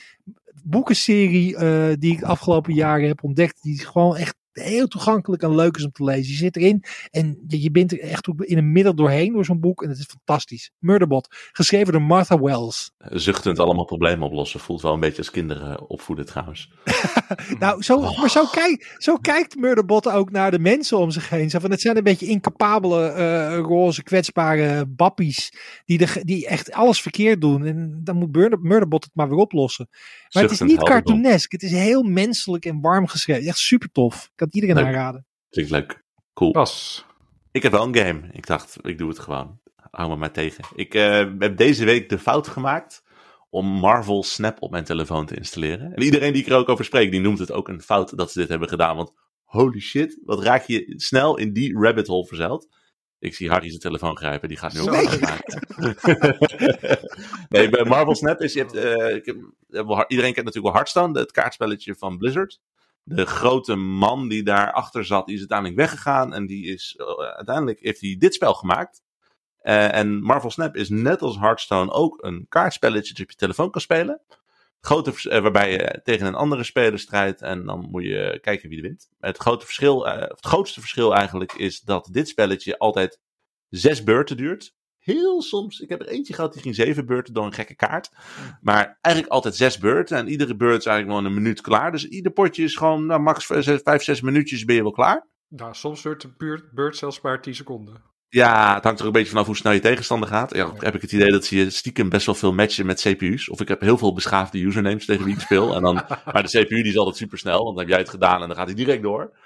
Speaker 1: boekenserie eh, die ik de afgelopen jaren heb ontdekt. Die gewoon echt heel toegankelijk en leuk is om te lezen. Je zit erin en je, je bent er echt ook in een middel doorheen door zo'n boek. En het is fantastisch. Murderbot, geschreven door Martha Wells.
Speaker 4: Zuchtend allemaal problemen oplossen. Voelt wel een beetje als kinderen opvoeden trouwens. <laughs>
Speaker 1: Nou, zo, maar zo, kijk, zo kijkt Murderbot ook naar de mensen om zich heen. Zo van, het zijn een beetje incapabele, eh, roze, kwetsbare bappies. Die, de, die echt alles verkeerd doen. En dan moet Murder- Murderbot het maar weer oplossen. Maar het is niet cartoonesk. Het is heel menselijk en warm geschreven. Echt super tof. Ik kan het iedereen
Speaker 4: Leuk.
Speaker 1: aanraden.
Speaker 4: Klinkt leuk. Cool.
Speaker 2: Bas.
Speaker 4: Ik heb wel een game. Ik dacht, ik doe het gewoon. Hou me maar tegen. Ik eh, heb deze week de fout gemaakt om Marvel Snap op mijn telefoon te installeren. En iedereen die ik er ook over spreek, die noemt het ook een fout dat ze dit hebben gedaan. Want holy shit, wat raak je snel in die rabbit hole verzeild. Ik zie Harry zijn telefoon grijpen, die gaat nu ook fout maken. <laughs> nee, bij Marvel Snap is, je hebt, eh, ik heb, wel- iedereen kent natuurlijk wel Hearthstone, het kaartspelletje van Blizzard. de grote man die daarachter zat, die is uiteindelijk weggegaan. En die is, eh, uiteindelijk heeft hij dit spel gemaakt. Eh, en Marvel Snap is net als Hearthstone ook een kaartspelletje dat je op je telefoon kan spelen. Grote, eh, waarbij je tegen een andere speler strijdt en dan moet je kijken wie er wint. Het, grote verschil, eh, het grootste verschil eigenlijk is dat dit spelletje altijd zes beurten duurt. Heel soms, ik heb er eentje gehad die ging zeven beurten door een gekke kaart. Maar eigenlijk altijd zes beurten en iedere beurt is eigenlijk wel een minuut klaar. Dus ieder potje is gewoon nou, max vijf, zes minuutjes ben je wel klaar.
Speaker 2: Nou, soms duurt de beurt, zelfs maar 10 seconden.
Speaker 4: Ja, het hangt er een beetje vanaf hoe snel je tegenstander gaat. Ja, heb ik het idee dat je stiekem best wel veel matchen met CPU's. Of ik heb heel veel beschaafde usernames tegen wie ik speel. En dan, <laughs> maar de CPU die is altijd super snel, want dan heb jij het gedaan en dan gaat hij direct door.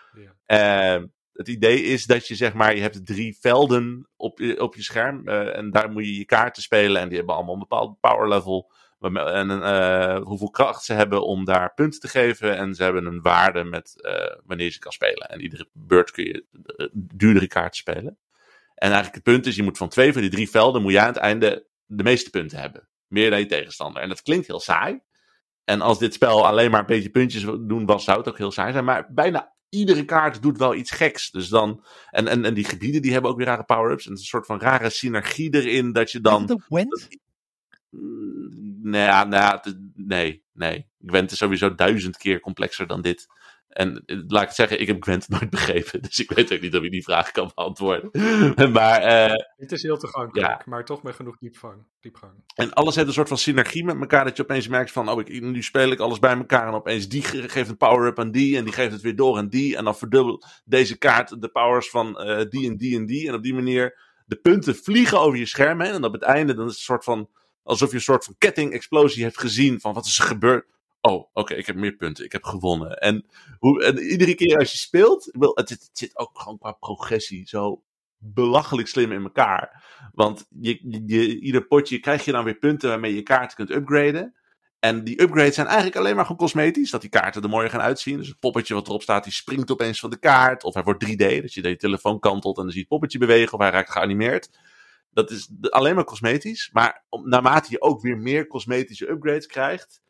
Speaker 2: Ja.
Speaker 4: Eh, het idee is dat je zeg maar, je hebt drie velden op je, op je scherm. eh, en daar moet je je kaarten spelen. En die hebben allemaal een bepaald power level. En eh, hoeveel kracht ze hebben om daar punten te geven. En ze hebben een waarde met eh, wanneer ze kan spelen. En iedere beurt kun je duurdere kaarten spelen. En eigenlijk het punt is, je moet van twee van die drie velden, moet je aan het einde de meeste punten hebben. Meer dan je tegenstander. En dat klinkt heel saai. En als dit spel alleen maar een beetje puntjes doen was, zou het ook heel saai zijn. Maar bijna iedere kaart doet wel iets geks. Dus dan, en, en, en die gebieden die hebben ook weer rare power-ups. En het is een soort van rare synergie erin dat je dan...
Speaker 1: het ook Went?
Speaker 4: Mm, Nee, ja, nou, ja, het- nee, nee. Gwent is sowieso duizend keer complexer dan dit. En eh, laat ik het zeggen, ik heb Gwent <laughs> nooit begrepen. Dus ik weet ook niet of ik die vraag kan beantwoorden. <laughs> maar, eh,
Speaker 2: Het is heel toegankelijk,
Speaker 4: Ja.
Speaker 2: maar toch met genoeg diepgang. diepgang.
Speaker 4: en alles heeft een soort van synergie met elkaar. Dat je opeens merkt van, oh, ik, nu speel ik alles bij elkaar. En opeens die ge- geeft een power-up aan die. En die geeft het weer door aan die. En dan verdubbelt deze kaart de powers van eh, die en die en die. En op die manier, de punten vliegen over je scherm heen. En op het einde, dan is het een soort van, alsof je een soort van ketting-explosie hebt gezien. Van, wat is er gebeurd? Oh, oké, ik heb meer punten. Ik heb gewonnen. En, hoe, en iedere keer als je speelt, wel, het, zit- ook gewoon qua progressie zo belachelijk slim in elkaar. Want je, je, ieder potje krijg je dan weer punten waarmee je kaarten kunt upgraden. En die upgrades zijn eigenlijk alleen maar gewoon cosmetisch. Dat die kaarten er mooier gaan uitzien. Dus het poppetje wat erop staat, die springt opeens van de kaart. Of hij wordt 3D, dat je de telefoon kantelt en dan zie je het poppetje bewegen. Of hij raakt geanimeerd. Dat is alleen maar cosmetisch. Maar naarmate je ook weer meer cosmetische upgrades krijgt,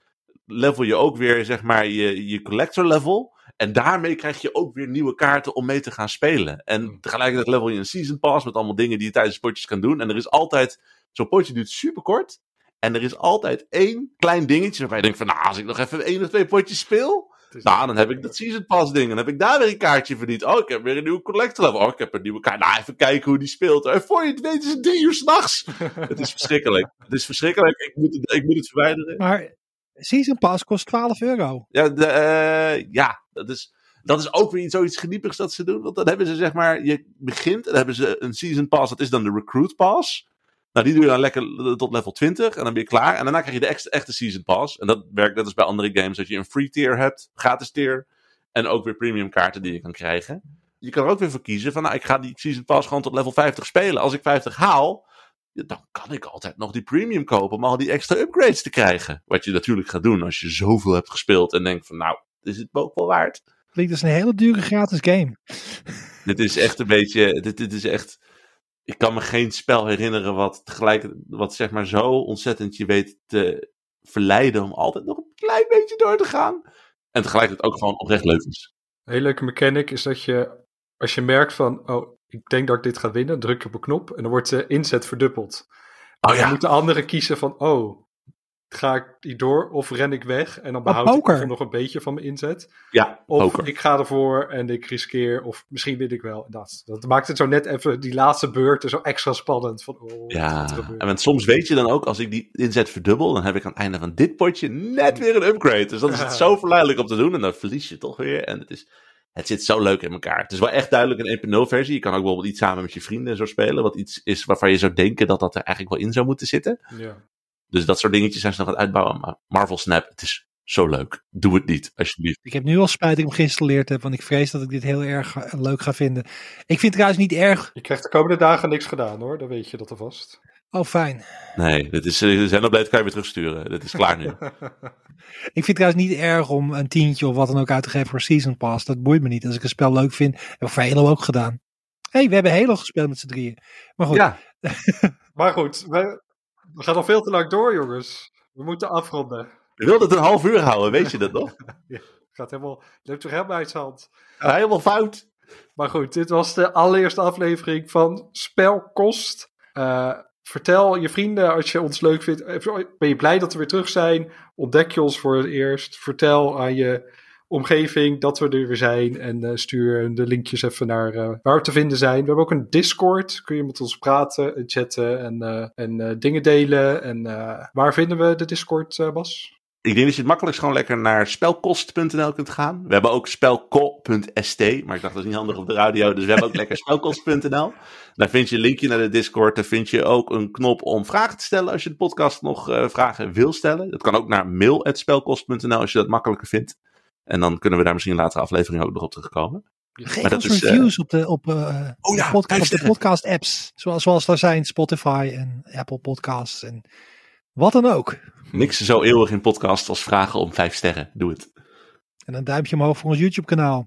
Speaker 4: level je ook weer, zeg maar, je, je collector level. En daarmee krijg je ook weer nieuwe kaarten om mee te gaan spelen. En tegelijkertijd level je een season pass met allemaal dingen die je tijdens potjes kan doen. En er is altijd, zo'n potje duurt super kort. En er is altijd één klein dingetje waarbij je denkt van, nou, als ik nog even één of twee potjes speel, nou, dan heb ik dat season pass ding. Dan heb ik daar weer een kaartje verdiend. Oh, ik heb weer een nieuwe collector level. Oh, ik heb een nieuwe kaart. Nou, even kijken hoe die speelt. En voor je het weet is het drie uur s'nachts. <laughs> het is verschrikkelijk. Het is verschrikkelijk. Ik moet het, ik moet het verwijderen.
Speaker 1: Maar Season Pass kost 12 euro.
Speaker 4: Ja, de, eh, ja dat, is, dat is ook weer iets, zoiets geniepigs dat ze doen. Want dan hebben ze zeg maar, je begint en dan hebben ze een season pass. Dat is dan de recruit pass. Nou, die doe je dan lekker tot level 20 en dan ben je klaar. En daarna krijg je de echte, echte season pass. En dat werkt net als bij andere games. Dat je een free tier hebt, gratis tier. En ook weer premium kaarten die je kan krijgen. Je kan er ook weer voor kiezen van, nou, ik ga die season pass gewoon tot level 50 spelen. Als ik 50 haal, ja, dan kan ik altijd nog die premium kopen om al die extra upgrades te krijgen. Wat je natuurlijk gaat doen als je zoveel hebt gespeeld en denkt van, nou, is het ook wel waard?
Speaker 1: Klinkt als een hele dure gratis game. <laughs>
Speaker 4: Dit is echt een beetje, dit, dit is echt, ik kan me geen spel herinneren wat tegelijk, wat zeg maar zo ontzettend je weet te verleiden om altijd nog een klein beetje door te gaan. En tegelijkertijd ook gewoon oprecht leuk is.
Speaker 2: Een hele leuke mechanic is dat je, als je merkt van, oh, ik denk dat ik dit ga winnen, druk je op een knop en dan wordt de inzet verdubbeld.
Speaker 4: Oh
Speaker 2: Dan
Speaker 4: ja,
Speaker 2: moeten anderen kiezen van, oh, ga ik die door of ren ik weg en dan behoud ik
Speaker 1: poker.
Speaker 2: even nog een beetje van mijn inzet.
Speaker 4: ja,
Speaker 2: Of
Speaker 4: poker.
Speaker 2: ik ga ervoor en ik riskeer, of misschien win ik wel. Dat, dat maakt het zo net even, die laatste beurt, zo extra spannend. Van, oh, wat
Speaker 4: Ja,
Speaker 2: er
Speaker 4: en want soms weet je dan ook, als ik die inzet verdubbel, dan heb ik aan het einde van dit potje net weer een upgrade. Dus dan is het <laughs> zo verleidelijk om te doen en dan verlies je toch weer. En het, is, het zit zo leuk in elkaar. Het is wel echt duidelijk een 1.0 versie. Je kan ook bijvoorbeeld iets samen met je vrienden en zo spelen, wat iets is waarvan je zou denken dat dat er eigenlijk wel in zou moeten zitten.
Speaker 2: Ja.
Speaker 4: Dus dat soort dingetjes zijn ze nog aan het uitbouwen. Maar Marvel Snap, het is zo leuk. Doe het niet, alsjeblieft.
Speaker 1: Ik heb nu al spijt dat ik hem geïnstalleerd heb, want ik vrees dat ik dit heel erg ga- leuk ga vinden. Ik vind het trouwens niet erg.
Speaker 2: Je krijgt de komende dagen niks gedaan hoor, dan weet je dat alvast.
Speaker 1: Oh, fijn.
Speaker 4: Nee, dit is, eh, Xenoblade kan je weer terugsturen. Dit is klaar nu. <laughs>
Speaker 1: Ik vind het trouwens niet erg om een tientje of wat dan ook uit te geven voor Season Pass. Dat boeit me niet. Als ik een spel leuk vind, heb ik voor Halo ook gedaan. Hé, hey, we hebben Halo gespeeld met z'n drieën. Maar goed,
Speaker 4: Ja, <laughs>
Speaker 2: Maar goed, we, we gaan al veel te lang door jongens. We moeten afronden.
Speaker 4: je wilde het een half uur houden, weet je dat nog? <laughs>
Speaker 2: Gaat helemaal, loopt toch helemaal uit zijn hand.
Speaker 4: Helemaal fout.
Speaker 2: Maar goed, dit was de allereerste aflevering van Spelkost. Eh vertel je vrienden als je ons leuk vindt. Eh, Ben je blij dat we weer terug zijn? Ontdek je ons voor het eerst? Vertel aan je omgeving dat we er weer zijn. En eh, stuur de linkjes even naar eh, waar we te vinden zijn. We hebben ook een Discord. Kun je met ons praten en chatten en, en dingen delen. En waar vinden we de Discord, Bas?
Speaker 4: Ik denk dat je het makkelijkst gewoon lekker naar spelkost.nl kunt gaan. We hebben ook spelko.st, maar ik dacht dat is niet handig op de radio, dus we hebben ook lekker spelkost.nl. Daar vind je een linkje naar de Discord. Daar vind je ook een knop om vragen te stellen als je de podcast nog eh, vragen wil stellen. Dat kan ook naar mail.spelkost.nl als je dat makkelijker vindt. En dan kunnen we daar misschien in een latere aflevering ook nog op terugkomen.
Speaker 1: Geef ons
Speaker 4: is, eh,
Speaker 1: reviews op de, op, eh,
Speaker 4: Oh ja,
Speaker 1: de podcast, op de podcast apps. Zoals, zoals er zijn Spotify en Apple Podcasts en wat dan ook.
Speaker 4: Niks zo eeuwig in podcast als vragen om vijf sterren. Doe het.
Speaker 1: En een duimpje omhoog voor ons YouTube kanaal.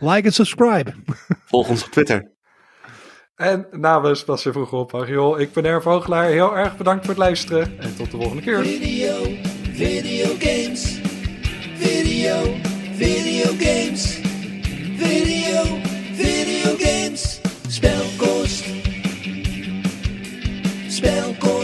Speaker 1: Like en subscribe. <laughs>
Speaker 4: Volg ons op Twitter.
Speaker 2: En namens Bas je vroeger op, joh, ik ben Er Vogelaar. Heel erg bedankt voor het luisteren. En tot de volgende keer.
Speaker 3: Video, video games. Video, video games. Video, video games. Spelkost. Spelkost.